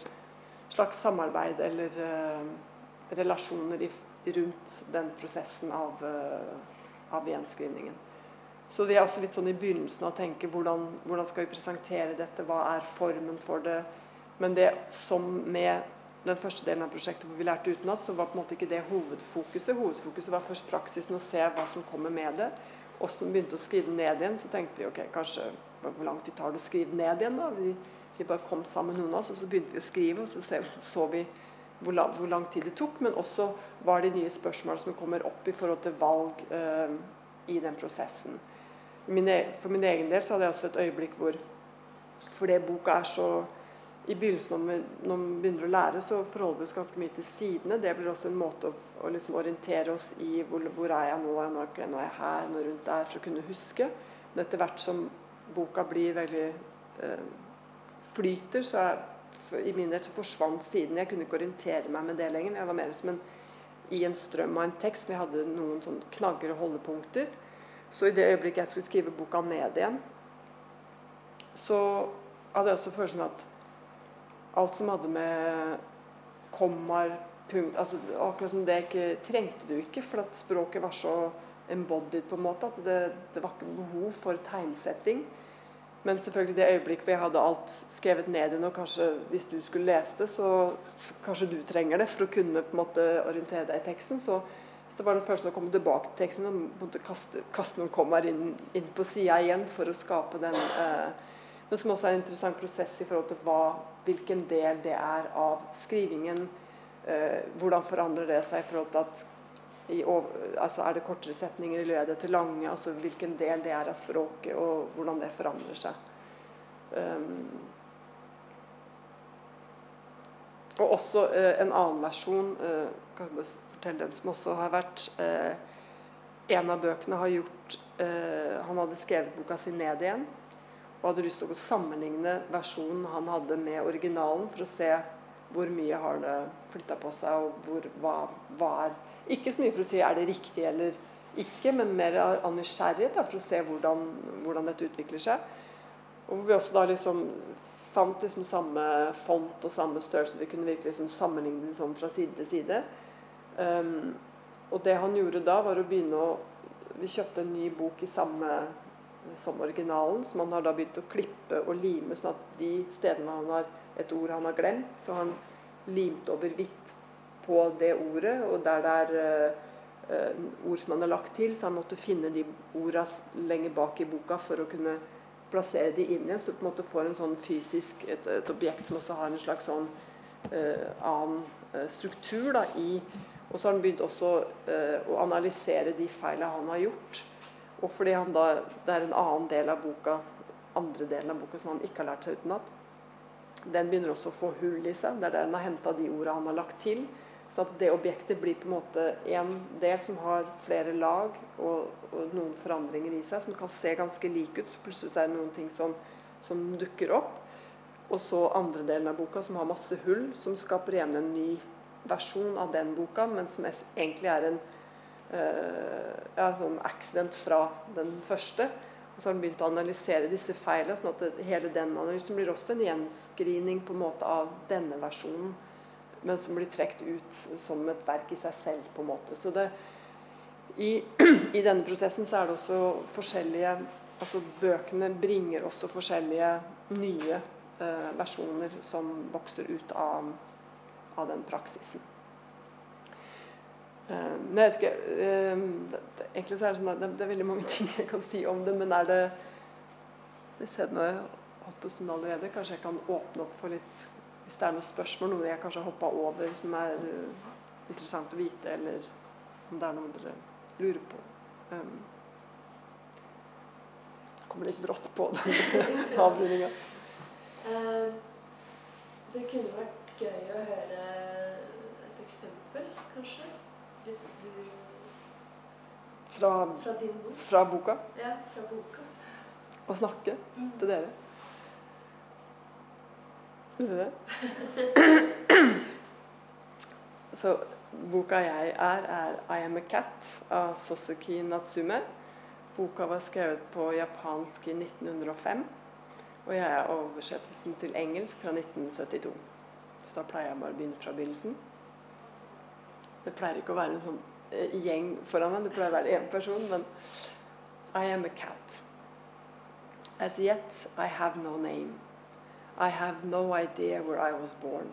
slags samarbeid eller uh, relasjoner rundt den prosessen av, uh, av, gjenskrivningen. Så vi er også litt sånn i begynnelsen av å tenke hvordan, hvordan skal vi presentere dette, hva er formen for det. Men det som med den første delen av prosjektet hvor vi lærte utenat, så var på en måte ikke det hovedfokuset. Hovedfokuset var først praksisen, å se hva som kommer med det. Og så begynte å skrive ned igjen, så tenkte vi ok, kanskje hvor lang tid tar det å skrive ned igjen? da? Vi, vi, bare kom sammen noen av oss, og så begynte vi å skrive, og så så, så vi hvor lang, hvor lang, tid det tok, men også var de nye spørsmålene som kommer opp i forhold til valg eh, i den prosessen. Min, e, for min egen del så hadde jeg også et øyeblikk hvor fordi boka er så i begynnelsen når når vi, begynner å lære, så forholder vi oss ganske mye til sidene. Det blir også en måte å, å liksom orientere oss i hvor, hvor er jeg nå, nå er jeg her, nå rundt der, for å kunne huske. Men etter hvert som boka blir veldig eh, flyter, så er, i min del så forsvant siden. Jeg kunne ikke orientere meg med det lenger. Jeg var mer som en, i en strøm av en tekst. Vi hadde noen sånn knagger og holdepunkter. Så i det øyeblikket jeg skulle skrive boka ned igjen, så hadde jeg også følelsen at alt som hadde med kommaer punkt, altså Akkurat som det ikke trengte du ikke, for at språket var så embodied på en måte at det, det var ikke behov for tegnsetting. Men selvfølgelig det øyeblikket hvor jeg hadde alt skrevet ned igjen, og kanskje hvis du skulle lese det, så kanskje du trenger det for å kunne på en måte orientere deg i teksten, så, så var det en følelse å komme tilbake til teksten og kaste, kaste, noen kommaer inn, inn, på sida igjen for å skape den eh, Men som også er en interessant prosess i forhold til hva, hvilken del det er av skrivingen. Eh, hvordan forandrer det seg i forhold til at over, altså er det kortere setninger i lødet til lange? altså Hvilken del det er av språket, og hvordan det forandrer seg. Um, og også uh, en annen versjon uh, kan jeg fortelle dem som også har vært uh, En av bøkene har gjort Han hadde skrevet boka si ned igjen og hadde lyst til å sammenligne versjonen han hadde med originalen, for å se hvor mye har det flytta på seg, og hvor, hva, hva er ikke så mye for å si er det riktig eller ikke, men mer av nysgjerrighet for å se hvordan, hvordan, dette utvikler seg. Og hvor vi også da liksom fant liksom samme font og samme størrelse. Vi kunne virkelig liksom sammenligne sånn fra side til side. Um, og det han gjorde da, var å begynne å Vi kjøpte en ny bok i samme som originalen, som han har da begynt å klippe og lime, sånn at de stedene han har et ord han har glemt, så har han limt over hvitt på det ordet, og der det er uh, ord som han har lagt til, så han måtte finne de ordene lenger bak i boka for å kunne plassere de inn igjen, så du på en måte får en sånn fysisk, et, et objekt som også har en slags sånn uh, annen uh, struktur da, i Og så har han begynt også å analysere de feilene han har gjort. Og fordi han da, det er en annen del av boka, andre delen av boka som han ikke har lært seg utenat, den begynner også å få hull i seg. Det er der han har henta de orda han har lagt til. Så at det objektet blir på en måte en del som har flere lag og, og noen forandringer i seg, som kan se ganske like ut. Så plutselig er det noen ting som, som, dukker opp. Og så andre delen av boka som har masse hull, som skaper igjen en ny versjon av den boka, men som egentlig er en ja, sånn accident fra den første. Og så har han begynt å analysere disse feilene, sånn at hele den analysen blir også en gjenskrining på en måte av denne versjonen men som blir trukket ut som et verk i seg selv. på en måte. Så det, i, [CLEARS THROAT] i, denne prosessen så er det også forskjellige altså Bøkene bringer også forskjellige nye eh, versjoner som vokser ut av, av den praksisen. Eh, men jeg vet ikke eh, det, Egentlig så er det sånn at det, det, er veldig mange [LAUGHS] ting jeg kan si om det, men er det Jeg ser det har holdt på en stund allerede. Kanskje jeg kan åpne opp for litt hvis det er noen spørsmål, noe jeg kanskje har hoppa over som er uh, interessant å vite, eller om det er noe dere lurer på. Um, kommer litt brått på den [LAUGHS] avrundinga. Uh, det kunne vært gøy å høre et eksempel, kanskje? Hvis du Fra, fra din bok? Fra boka? Ja, fra boka. Å snakke mm. til dere? [CLEARS THROAT] Så boka jeg er, er 'I Am A Cat' av Soseki Natsume. Boka var skrevet på japansk i 1905. Og jeg er oversettelsen til engelsk fra 1972. Så da pleier jeg bare å begynne fra begynnelsen. Det pleier ikke å være en sånn eh, gjeng foran meg, det pleier å være én person, men I am a cat. As yet I have no name. I have no idea where I was born.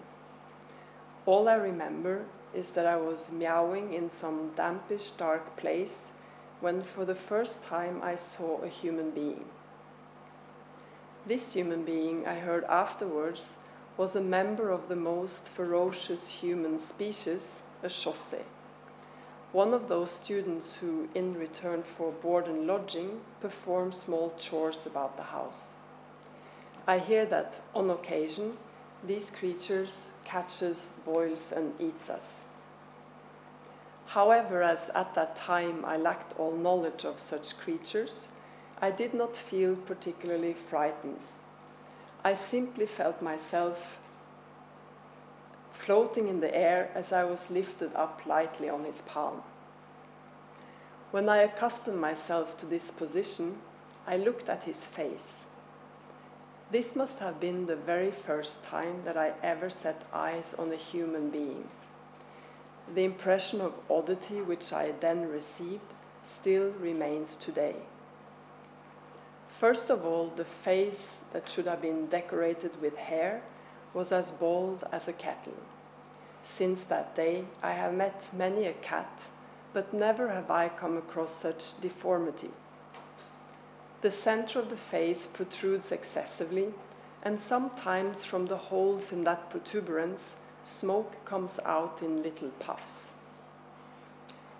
All I remember is that I was meowing in some dampish, dark place when for the first time I saw a human being. This human being, I heard afterwards, was a member of the most ferocious human species, a shosei. One of those students who, in return for board and lodging, perform small chores about the house. I hear that on occasion these creatures catches, boils, and eats us. However, as at that time I lacked all knowledge of such creatures, I did not feel particularly frightened. I simply felt myself floating in the air as I was lifted up lightly on his palm. When I accustomed myself to this position, I looked at his face. This must have been the very first time that I ever set eyes on a human being. The impression of oddity which I then received still remains today. First of all, the face that should have been decorated with hair was as bald as a kettle. Since that day, I have met many a cat, but never have I come across such deformity. The center of the face protrudes excessively, and sometimes from the holes in that protuberance, smoke comes out in little puffs.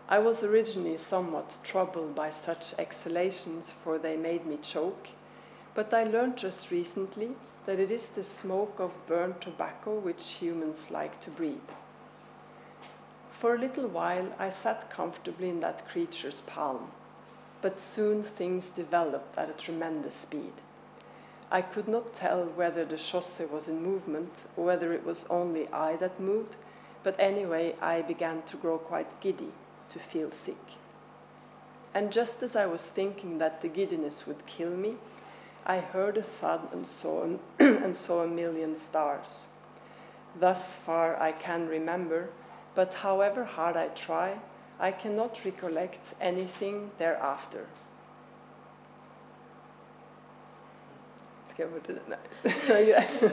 I was originally somewhat troubled by such exhalations, for they made me choke, but I learned just recently that it is the smoke of burnt tobacco which humans like to breathe. For a little while I sat comfortably in that creature's palm, but soon things developed at a tremendous speed. I could not tell whether the chaussee was in movement or whether it was only I that moved, but anyway I began to grow quite giddy, to feel sick. And just as I was thinking that the giddiness would kill me, I heard a thud and saw, [CLEARS THROAT] and saw a million stars. Thus far I can remember, but however hard I try, I cannot recollect anything thereafter. Skal jeg bare Nei. [LAUGHS]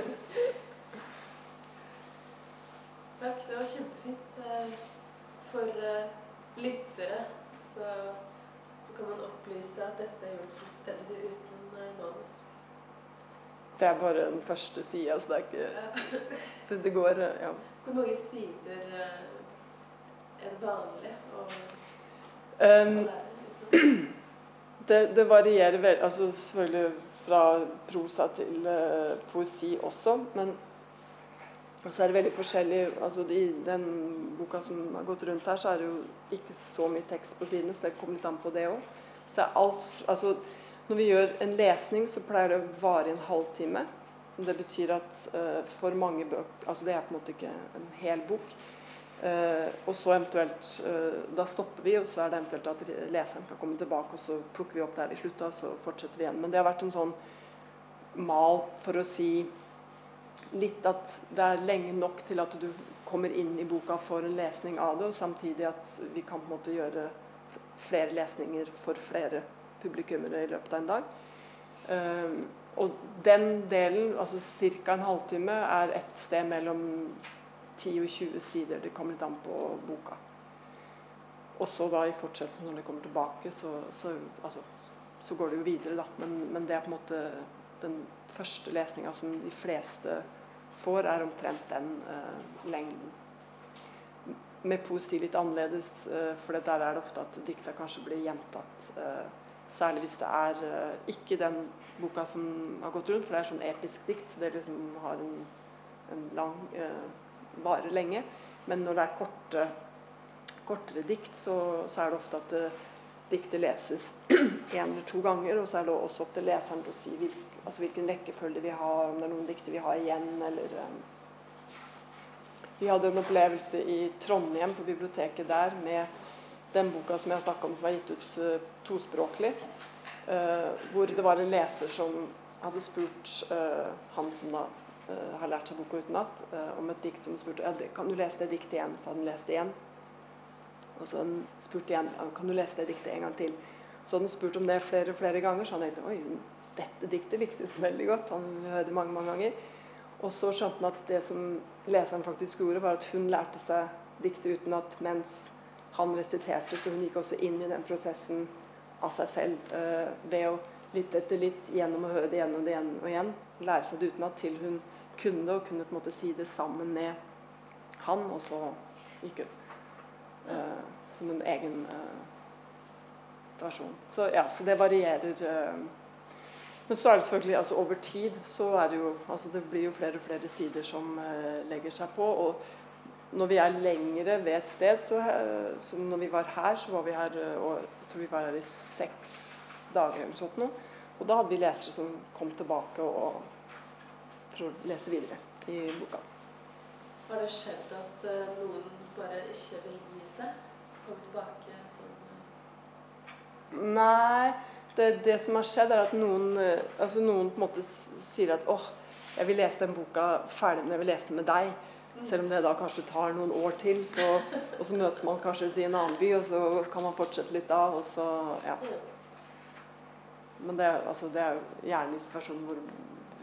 Takk, det var kjempefint. Eh, For eh, lyttere så, så kan man opplyse at dette er gjort fullstendig uten manus. Det er bare den første sida, så det er ikke [LAUGHS] Eh, det, går eh, Ja. Hvor mange sider eh, er det vanlig å, å lære [CLEARS THROAT] det, det varierer vel, altså selvfølgelig fra prosa til eh, poesi også, men så er det veldig forskjellig altså I den boka som har gått rundt her, så er det jo ikke så mye tekst på sidene, så det kommer litt an på det òg. Så det er alt Altså når vi gjør en lesning, så pleier det å vare en halvtime. Det betyr at uh, for mange bøker Altså det er på en måte ikke en hel bok. Uh, og så eventuelt uh, Da stopper vi, og så er det eventuelt at leseren kan komme tilbake, og så plukker vi opp der vi slutta, og så fortsetter vi igjen. Men det har vært en sånn mal for å si litt at det er lenge nok til at du kommer inn i boka for en lesning av det, og samtidig at vi kan på en måte gjøre flere lesninger for flere publikummere i løpet av en dag. Um, og den delen, altså ca. en halvtime, er et sted mellom 10 og 20 sider. Det kommer litt an på boka. Og så da i fortsettelsen, når det kommer tilbake, så, så, altså, så går det jo videre, da. Men, men det er på en måte den første lesninga som de fleste får, er omtrent den eh, lengden. Med poesi litt annerledes, eh, for der er det ofte at dikta kanskje blir gjentatt. Eh, særlig hvis det er eh, ikke den boka som har gått rundt, for det er sånn episk dikt. så Det liksom har en, en lang eh, varer lenge. Men når det er korte, kortere dikt, så, så er det ofte at eh, diktet leses [CLEARS THROAT] én eller to ganger, og så er det også opp til leseren til å si hvil, altså hvilken rekkefølge vi har, om det er noen dikter vi har igjen, eller eh, Vi hadde en opplevelse i Trondheim, på biblioteket der, med den boka som jeg snakka om, som er gitt ut uh, tospråklig. uh, hvor det var en leser som hadde spurt uh, han som da har lært seg boka utenat, om et dikt som spurte kan du lese det diktet igjen. Så hadde han lest det igjen. Og så spurte han spurt igjen kan du lese det diktet en gang til. Så hadde han spurt om det flere flere ganger, så han tenkte oi, dette diktet likte hun veldig godt. Han hørte det mange mange ganger. Og så skjønte han at det som leseren faktisk gjorde, var at hun lærte seg diktet utenat mens han resiterte, så hun gikk også inn i den prosessen av seg selv eh, ved å litt etter litt gjennom å høre det igjen og det igjen og igjen, lære seg det utenat til hun kunne det, og kunne på en måte si det sammen med han, og så gikk hun. Eh, som en egen eh, versjon. Så ja, så det varierer. eh, men så er det selvfølgelig altså over tid så er det jo altså det blir jo flere og flere sider som eh, legger seg på. Og når vi er lengre ved et sted, så eh, som når vi var her, så var vi her eh, og jeg tror vi var her i seks dager eller sånt noe. Og da hadde vi lesere som kom tilbake og, for å lese videre i boka. Har det skjedd at eh, noen bare ikke vil gi seg? Komme tilbake sånn Nei, det, det som har skjedd, er at noen, altså noen på en måte sier at åh, jeg vil lese den boka ferdig, men jeg vil lese den med deg. Selv om det da kanskje tar noen år til, så, og så møtes man kanskje i en annen by, og så kan man fortsette litt da, og så ja. Men det, altså, det er jo gjerne i situasjoner hvor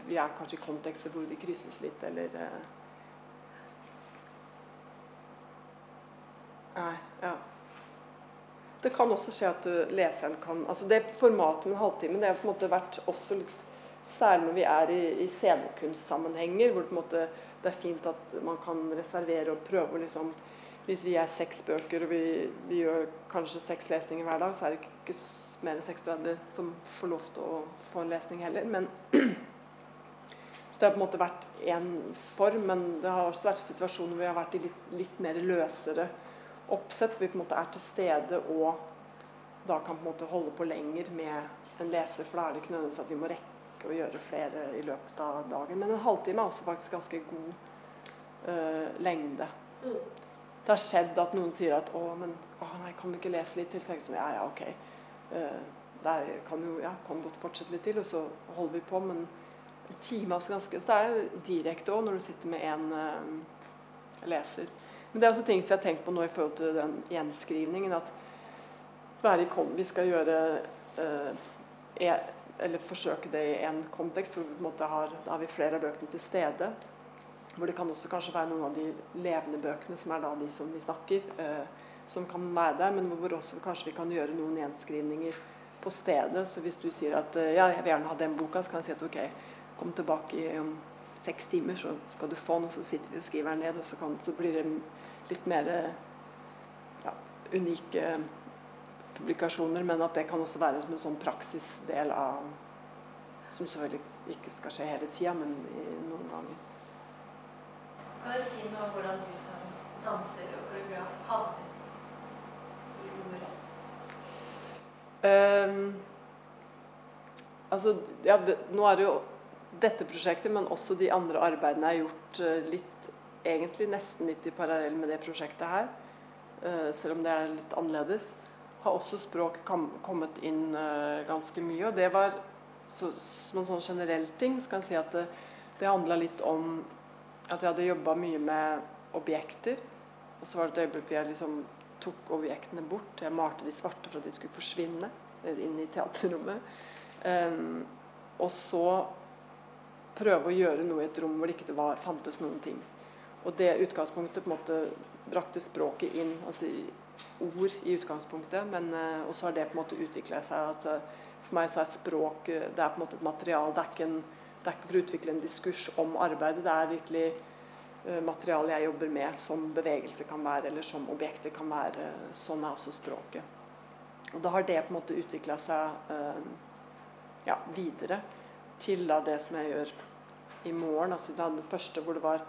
vi er kanskje i kontekster hvor vi krysses litt, eller eh. Nei, ja. Det kan også skje at leseren kan altså Det formatet med en halvtime det har på en måte vært også litt Særlig når vi er i, i scenekunstsammenhenger, hvor på en måte det er fint at man kan reservere og prøve å liksom Hvis vi er seks bøker og vi, vi, gjør kanskje seks lesninger hver dag, så er det ikke mer enn 36 som får lov til å få en lesning heller. Men [CLEARS THROAT] så det har på en måte vært én form, men det har også vært situasjoner hvor vi har vært i litt, litt mer løsere oppsett. Hvor vi på en måte er til stede og da kan på en måte holde på lenger med en leser. For da er det ikke nødvendigvis at vi må rekke rekke å gjøre flere i løpet av dagen. Men en halvtime er også faktisk ganske god uh, lengde. Mm. Det har skjedd at noen sier at 'Å, men å, nei, kan du ikke lese litt til?' Så jeg sånn, ja, ja, ok. Uh, der kan jo ja, kan godt fortsette litt til, og så holder vi på. Men en time er også ganske Så det er jo direkte òg når du sitter med en uh, leser. Men det er også ting som vi har tenkt på nå i forhold til den gjenskrivningen. At vi skal gjøre uh, eller forsøke det i en kontekst hvor vi har, da har vi flere av bøkene til stede. Hvor det kan også kanskje være noen av de levende bøkene, som er da de som vi snakker, eh, som kan være der. Men hvor også kanskje vi kan gjøre noen gjenskrivninger på stedet. Så hvis du sier at eh, ja, jeg vil gjerne ha den boka, så kan jeg si at ok, kom tilbake om seks timer, så skal du få den, og så sitter vi og skriver den ned, og så, kan, så blir det litt mer ja, unike publikasjoner, men at det kan også være som en sånn praksisdel av Som selvfølgelig ikke skal skje hele tida, men noen ganger. Kan du si noe om hvordan du som danser og koreograf havnet i ordet? Um, altså, ja, det, nå er det jo dette prosjektet, men også de andre arbeidene jeg har gjort uh, litt Egentlig nesten litt i parallell med det prosjektet her. Uh, selv om det er litt annerledes har også språk kommet inn uh, ganske mye. Og det var så, som en sånn generell ting så kan jeg si at det, det handla litt om at jeg hadde jobba mye med objekter. Og så var det et øyeblikk jeg liksom tok objektene bort. Jeg malte de svarte for at de skulle forsvinne inn i teaterrommet. Um, og så prøve å gjøre noe i et rom hvor det ikke var, fantes noen ting. Og det utgangspunktet på en måte brakte språket inn. altså ord i utgangspunktet, men uh, også har det på en måte utvikla seg. Altså, for meg så er språk eh, det er på en måte et material. Det er ikke, en, det er ikke for å utvikle en diskurs om arbeidet. Det er virkelig uh, materiale jeg jobber med, som bevegelse kan være, eller som objekter kan være. Sånn er også språket. Og da har det på en måte utvikla seg uh, ja, videre til da det som jeg gjør i morgen. Altså det første hvor det var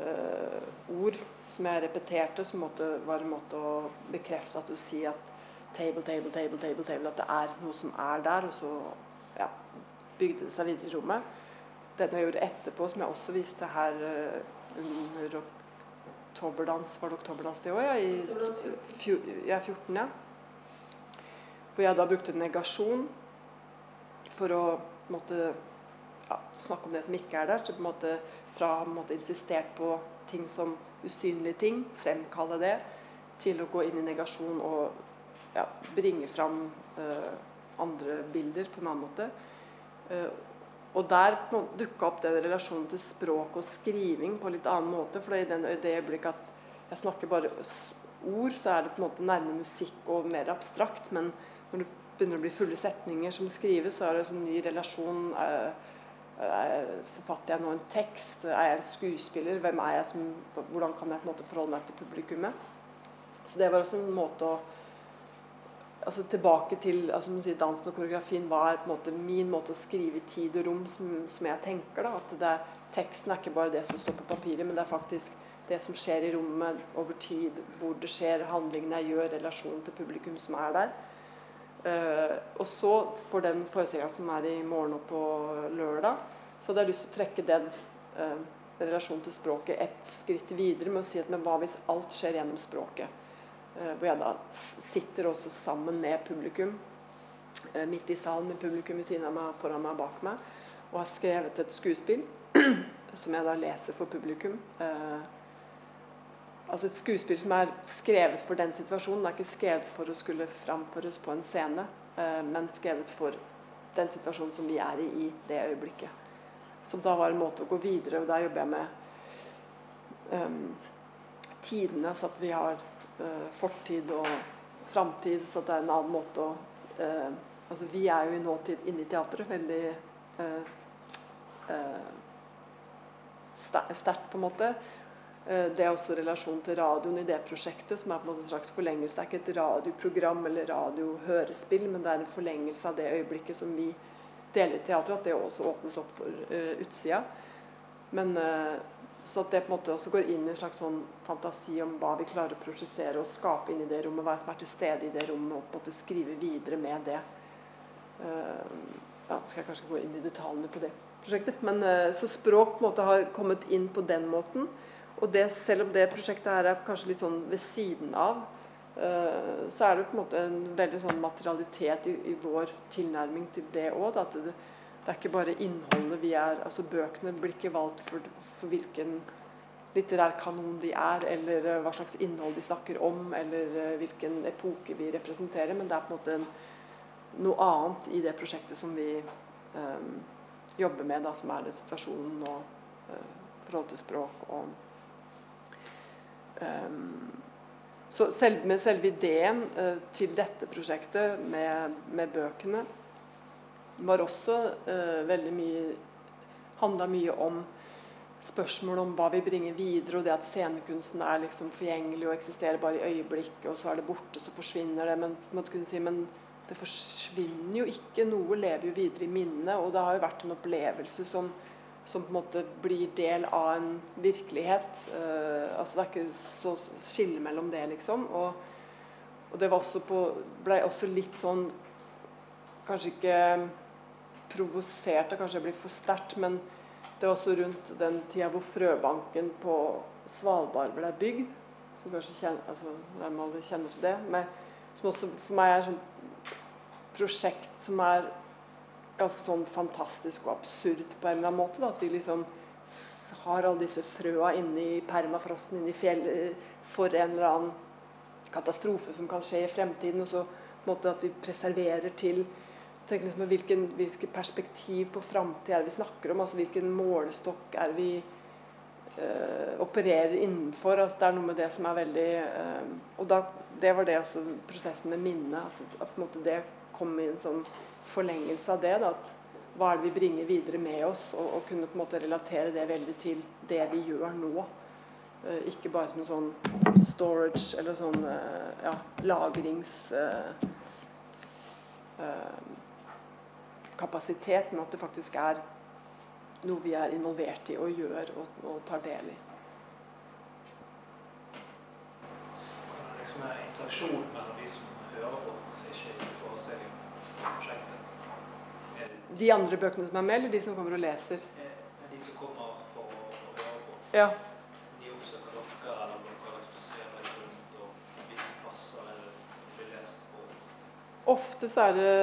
ord som jeg repeterte, som var en måte å bekrefte at du sier at table, table, table, table, table, at det er noe som er der, og så ja, bygde det seg videre i rommet. Den jeg gjorde etterpå, som jeg også viste her uh, under oktoberdans Var det oktoberdans det òg? Ja, i ja, 14, ja. Hvor jeg da brukte negasjon for å måtte, ja, snakke om det som ikke er der. Så på en måte fra å ha insistert på ting som usynlige ting, fremkalle det, til å gå inn i negasjon og ja, bringe fram uh, andre bilder på en annen måte. Uh, og der dukka opp den relasjonen til språk og skriving på en litt annen måte. For i den, det øyeblikket at jeg snakker bare ord, så er det på en måte nærmere musikk og mer abstrakt. Men når det begynner å bli fulle setninger som skrives, så er det en sånn ny relasjon. Uh, Forfatter jeg nå en tekst? Er jeg en skuespiller? Hvem er jeg som, hvordan kan jeg på en måte forholde meg til publikummet? Så det var også en måte å altså Tilbake til altså sier, dansen og koreografien var på en måte min måte å skrive i tid og rom som, som jeg tenker. da, at det Teksten er ikke bare det som står på papiret, men det er faktisk det som skjer i rommet over tid. Hvor det skjer, handlingene jeg gjør, relasjonen til publikum som er der. Uh, og så for den forestillinga som er i morgen og på lørdag, så hadde jeg lyst til å trekke den uh, relasjonen til språket et skritt videre med å si at men hva hvis alt skjer gjennom språket? Uh, hvor jeg da sitter også sammen med publikum midt i salen med publikum ved siden av meg, foran meg og bak meg. og har skrevet et skuespill [CLEARS THROAT] som jeg da leser for publikum. Eh, altså Et skuespill som er skrevet for den situasjonen. Det er ikke skrevet for å skulle framføres på en scene, eh, men skrevet for den situasjonen som vi er i i det øyeblikket. Som da var en måte å gå videre og der jobber jeg med um, tidene, så at vi har uh, fortid og framtid. Så at det er en annen måte å uh, Altså vi er jo i nåtid inne i teatret. Veldig uh, sterkt, på en måte. Det er også relasjonen til radioen i det prosjektet, som er på en måte en slags forlengelse. Det er ikke et radioprogram eller radiohørespill, men det er en forlengelse av det øyeblikket som vi deler i teatret. At det også åpnes opp for uh, utsida. Men uh, så at det på en måte også går inn i en slags sånn fantasi om hva vi klarer å prosjessere og skape inn i det rommet. Hva som er til stede i det rommet, og på en måte skrive videre med det. Uh, ja, skal jeg kanskje gå inn i detaljene på det prosjektet. Men, så språk på en måte har kommet inn på den måten. Og det, selv om det prosjektet her er kanskje litt sånn ved siden av, uh, så er det på en måte en veldig sånn materialitet i, i vår tilnærming til det òg. At det, det, er ikke bare innholdet vi er altså Bøkene blir ikke valgt for, for hvilken litterær kanon de er, eller uh, hva slags innhold de snakker om, eller uh, hvilken epoke vi representerer, men det er på en måte en, noe annet i det prosjektet som vi um, jobber med, da, som er den situasjonen og forhold til språk og så selv, med selve ideen uh, til dette prosjektet med, med bøkene var også uh, veldig mye handla mye om spørsmål om hva vi bringer videre, og det at scenekunsten er liksom forgjengelig og eksisterer bare i øyeblikket, og så er det borte, så forsvinner det. Men, si, men det forsvinner jo ikke. Noe lever jo videre i minnet, og det har jo vært en opplevelse som som på en måte blir del av en virkelighet. Uh, altså Det er ikke så skille mellom det, liksom. Og, og det var også ble også litt sånn Kanskje ikke provosert, kanskje det blir for sterkt, men det var også rundt den tida hvor frøbanken på Svalbard ble bygd. Som kanskje kjenner, altså, alle kjenner til det. Med, som også for meg er et sånt prosjekt som er ganske sånn fantastisk og absurd på en eller annen måte. Da. At vi liksom har alle disse frøa inni permafrosten inni fjellet for en eller annen katastrofe som kan skje i fremtiden. Og så på en måte at vi preserverer til tenk liksom hvilken, hvilket perspektiv på framtid er det vi snakker om. altså Hvilken målestokk er vi uh, opererer innenfor. altså Det er noe med det som er veldig uh, Og da, det var det også prosessen med minnet. At, at på en måte det kom i en sånn forlengelse av det. Da, at hva er det vi bringer videre med oss? Og, og, kunne på en måte relatere det veldig til det vi gjør nå. Uh, ikke bare som en sånn storage eller sånn uh, ja, lagrings... Uh, kapasitet, men at det faktisk er noe vi er involvert i og gjør og, og tar del i. Hva er det som er interaksjonen mellom de som hører på, altså ikke i forestillingen, prosjektet? De andre bøkene som er med, eller de som kommer og leser? De som kommer for å, høre på. Ja. De oppsøker dere, eller dere som ser litt rundt og hvilke plasser blir lest på? Ofte så er det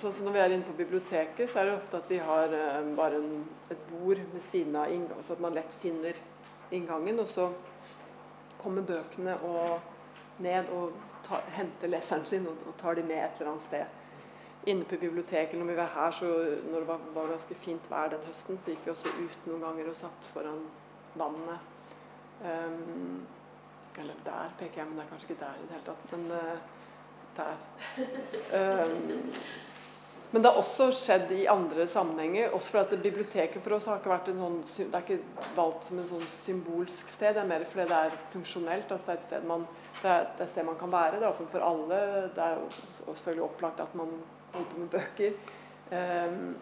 sånn som når vi er inne på biblioteket, så er det ofte at vi har um, bare en, et bord ved siden av inngang, så at man lett finner inngangen. Og så kommer bøkene og ned og tar, henter leseren sin og, og tar de med et eller annet sted inne på biblioteket når vi var her, så når det var, var, ganske fint vær den høsten, så gikk vi også ut noen ganger og satt foran vannet. Um, eller der peker jeg, men det er kanskje ikke der i det hele tatt. Men uh, der. Um, men det har også skjedd i andre sammenhenger. Også for at Biblioteket for oss har ikke vært en sånn, det er ikke valgt som en sånn symbolsk sted. Det er mer fordi det er funksjonelt. altså Det er et sted man, det er, det sted man kan være. Det er åpent for alle. Det er jo selvfølgelig opplagt at man holdt på med bøker. Um,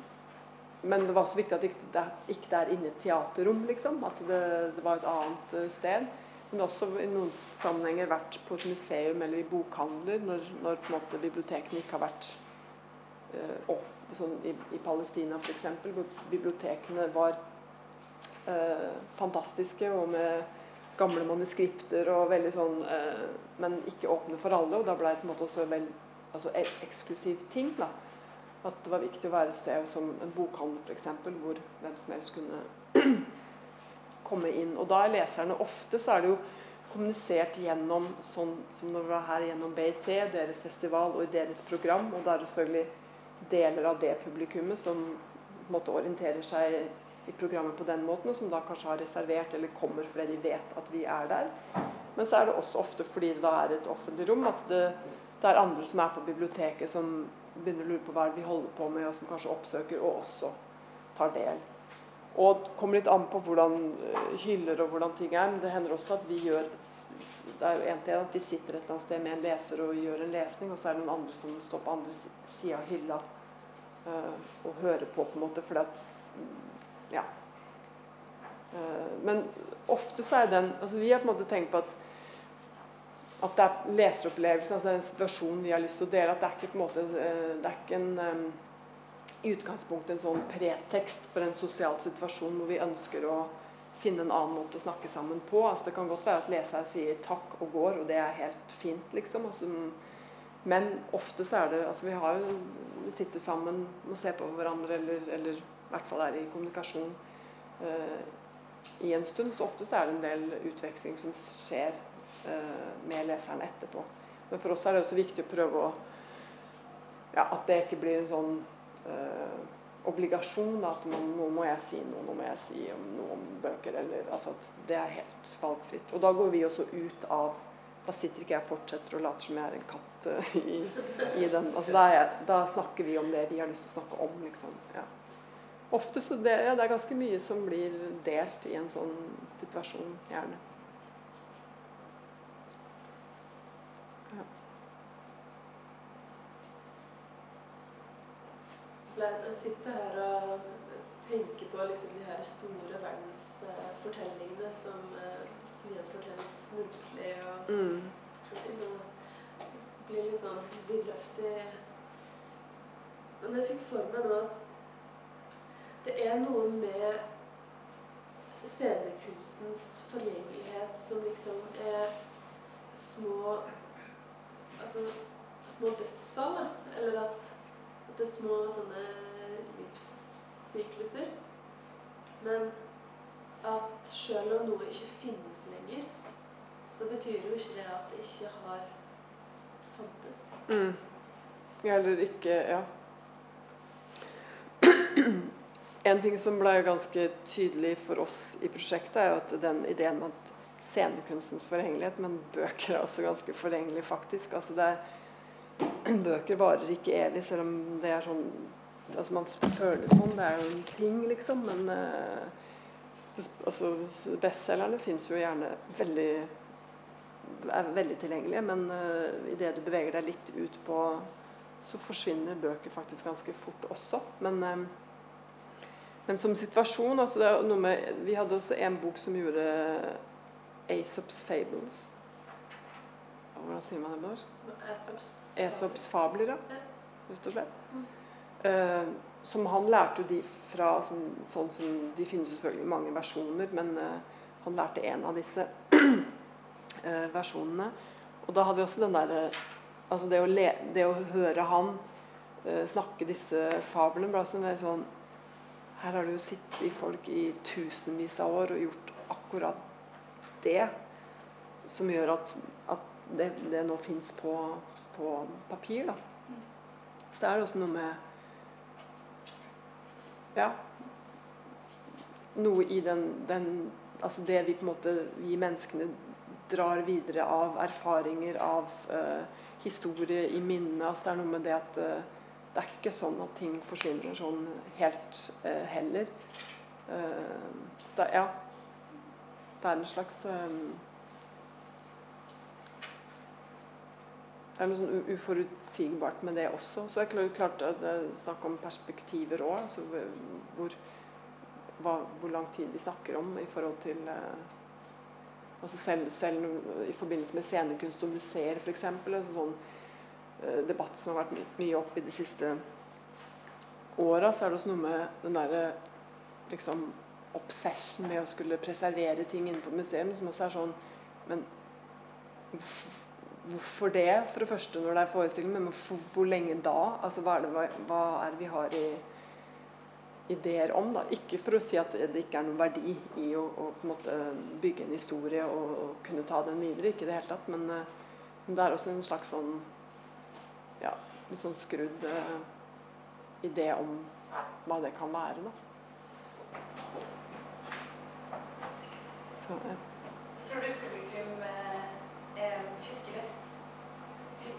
men det var også viktig at det ikke, ikke er inne i et teaterrom, liksom. At det, det, var et annet eh, sted. Men også i noen sammenhenger vært på et museum eller i bokhandler når, når på en måte bibliotekene ikke har vært uh, opp, sånn i, i Palestina f.eks. Hvor bibliotekene var uh, fantastiske og med gamle manuskripter og veldig sånn eh, Men ikke åpne for alle. Og da ble det på en måte også vel, altså eksklusiv ting. da. At det var viktig å være et sted som en bokhandel f.eks., hvor hvem som helst kunne [CLEARS THROAT] komme inn. Og da er leserne ofte så er det jo kommunisert gjennom sånn som når vi var her gjennom BIT, deres festival og deres program. Og da er det selvfølgelig deler av det publikummet som på en måte orienterer seg i programmet på den måten, og som da kanskje har reservert eller kommer fordi de vet at vi er der. Men så er det også ofte fordi det da er et offentlig rom, at det, det er andre som er på biblioteket som begynner å lure på hva vi holder på med, og som kanskje oppsøker og også tar del. Og det kommer litt an på hvordan eh, hyller og hvordan ting er. Men det hender også at vi gjør Det er jo en til en at vi sitter et eller annet sted med en leser og gjør en lesning, og så er det noen andre som står på andre sida av hylla uh, og hører på, på en måte, fordi at Ja. Uh, men ofte så er den altså Vi har på en måte tenkt på at at det er leseropplevelsen, altså den situasjonen vi har lyst til å dele. At det er ikke, på en måte, det er ikke en um, i utgangspunktet en sånn pretekst for en sosial situasjon hvor vi ønsker å finne en annen måte å snakke sammen på. Altså, det kan godt være at leseren sier takk og går, og det er helt fint, liksom. Altså, men ofte så er det altså Vi har jo sitter sammen og ser på hverandre, eller, eller i hvert fall er i kommunikasjon eh, i en stund. Så ofte så er det en del utveksling som skjer eh, med leseren etterpå. Men for oss er det også viktig å prøve å ja, At det ikke blir en sånn eh, obligasjon. At man, nå må jeg si noe, nå må jeg si om noe om bøker. Eller, altså at det er helt valgfritt. Og da går vi også ut av Da sitter ikke jeg og fortsetter og later som jeg er en katt uh, i, i, den. Altså, da, jeg, da, snakker vi om det vi har lyst til å snakke om. Liksom. Ja. Ofte så det, ja, det er ganske mye som blir delt i en sånn situasjon, gjerne. Jeg sitter her og tenker på liksom de her store verdensfortellingene som, eh, som gjenfortelles muntlig. og mm. Blir litt sånn vidløftig. Men jeg fikk for meg nå at det er noe med scenekunstens forgjengelighet som liksom er små Altså små dødsfall. Eller at det er små sånne livssykluser. Men at selv om noe ikke finnes lenger, så betyr jo ikke det at det ikke har fantes. Mm. Eller ikke Ja. [CLEARS THROAT] En ting som ble ganske tydelig for oss i prosjektet, er jo at den ideen at scenekunstens forhengelighet, men bøker er også ganske forhengelige, faktisk. Altså det er [CLEARS THROAT] bøker varer ikke evig, selv om det er sånn altså Man føler sånn. Det er jo en ting, liksom. Men uh, altså, bestselgerne fins jo gjerne veldig er veldig tilgjengelige, men uh, idet du beveger deg litt ut på så forsvinner bøker faktisk ganske fort også. Men, uh, men som situasjon altså det er noe med, Vi hadde også en bok som gjorde Aesops Fables. Hvordan sier man det? Aesops Esops fabler, ja. Rett og slett. Mm. Uh, som han lærte de fra sånn, sånn, som De finnes jo selvfølgelig mange versjoner, men uh, han lærte en av disse uh, [CLEARS THROAT] versjonene. Og da hadde vi også den derre Altså det å, le, det å, høre han snakke disse fablene ble sånn, sånn Her har det jo sittet folk i tusenvis av år og gjort akkurat det som gjør at, at det, det nå fins på på papir. Da. Så det er også noe med Ja. Noe i den, den Altså det vi på en måte Vi menneskene drar videre av erfaringer, av uh, historie i minnet. Altså det er noe med det at uh, det er ikke sånn at ting forsvinner sånn helt uh, heller. så det, ja. Det er en slags det er noe sånn uforutsigbart med det også. Så det er klart at det er snakk om perspektiver òg. Altså hvor, hvor, lang tid vi snakker om i forhold til eh, altså selv, selv, i forbindelse med scenekunst og museer f.eks. Altså sånn eh, debatt som har vært my mye opp i de siste åra, så er det også noe med den derre liksom obsession med å skulle preservere ting inne på museum, som også er sånn Men hvorfor det, for det første, når det er forestilling, men for, hvor lenge da? Altså, hva er det hva, er det vi har i ideer om? da? Ikke for å si at det ikke er noen verdi i å, å på en måte bygge en historie og, og, kunne ta den videre, ikke i det hele tatt, men, uh, men, det er også en slags sånn ja, litt sånn skrudd uh, idé om hva det kan være. da. Så, ja. Tror du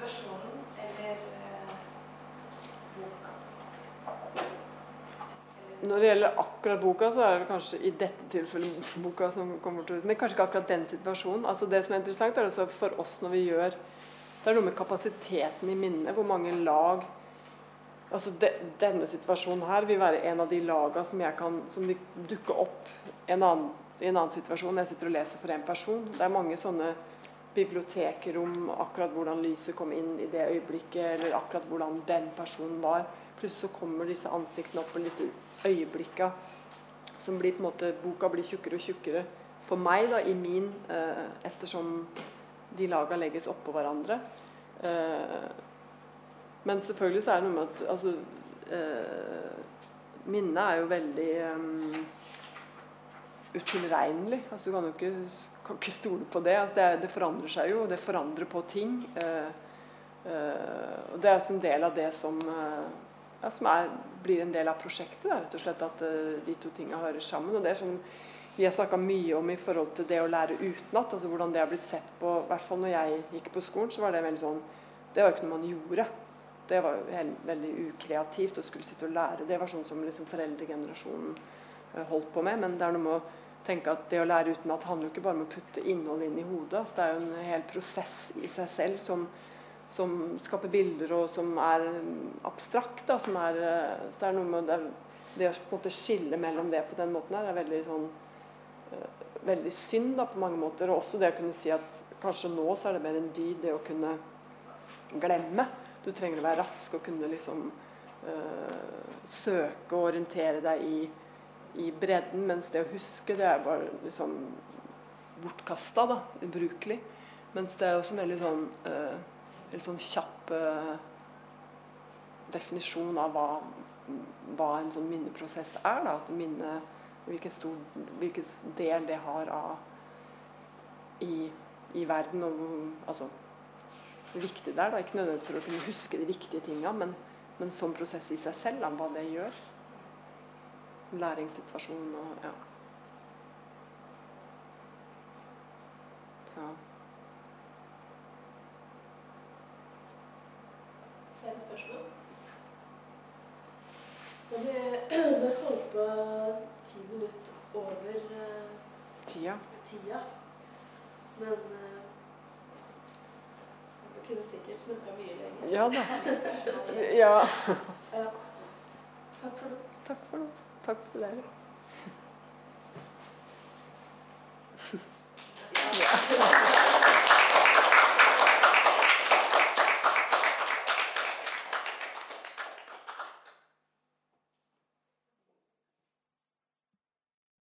situasjonen eller eh, boka? Når det gjelder akkurat boka, så er det kanskje i dette tilfellet boka som kommer til ut. Men kanskje ikke akkurat den situasjonen. Altså Det som er interessant, er også for oss når vi gjør Det er noe med kapasiteten i minnet. Hvor mange lag altså de, Denne situasjonen her vil være en av de lagene som, jeg kan, som vil dukke opp en annen i en annen situasjon. Jeg sitter og leser for en person. Det er mange sånne bibliotekrom, akkurat hvordan lyset kom inn i det øyeblikket, eller akkurat hvordan den personen var. Plutselig så kommer disse ansiktene opp, eller disse øyeblikka som blir på en måte Boka blir tjukkere og tjukkere for meg, da, i min, eh, ettersom de laga legges oppå hverandre. Eh, men selvfølgelig så er det noe med at altså, eh, Minnet er jo veldig um, utilregnelig. Altså, du kan jo ikke, kan ikke stole på det. Altså, det. det. forandrer seg jo, det forandrer på ting. Uh, uh, og Det er også en del av det som, uh, ja, som er, blir en del av prosjektet. Da, rett og slett At de to tingene hører sammen. og det er som vi har snakka mye om i forhold til det å lære utenat. Altså hvordan det har blitt sett på I hvert fall når jeg gikk på skolen, så var det veldig sånn Det var jo ikke noe man gjorde. Det var jo veldig ukreativt å skulle sitte og lære. Det var sånn som liksom foreldregenerasjonen holdt på med. Men det er noe med å tenke at det å lære utenat handler jo ikke bare om å putte innhold inn i hodet. Altså det er jo en hel prosess i seg selv som, som skaper bilder, og som er abstrakt. Da, som er, så det er noe med det, det å på en måte skille mellom det på den måten her er veldig sånn uh, veldig synd da, på mange måter. Og også det å kunne si at kanskje nå så er det mer en dyd, det å kunne glemme. Du trenger å være rask og kunne liksom uh, søke og orientere deg i i bredden, mens det å huske det er bare liksom bortkasta, da, ubrukelig. Mens det er også en veldig sånn, uh, veldig sånn kjapp uh, definisjon av hva, hva, en sånn minneprosess er. Da. At minne, hvilken, stor, hvilken del det har av i, i verden. Og altså, viktig det er. Da. Ikke nødvendigvis for å kunne huske de viktige tinga, men, men som prosess i seg selv, da, hva det gjør læringssituasjon og ja. Så. Flere spørsmål? Vi bør holde på ti minutter over uh, tida. tida. Men uh, vi kunne sikkert snakka mye lenger. Ja da. ja. ja. Takk for nå. Takk for det. Takk for det. Ja. [LAUGHS] [LAUGHS]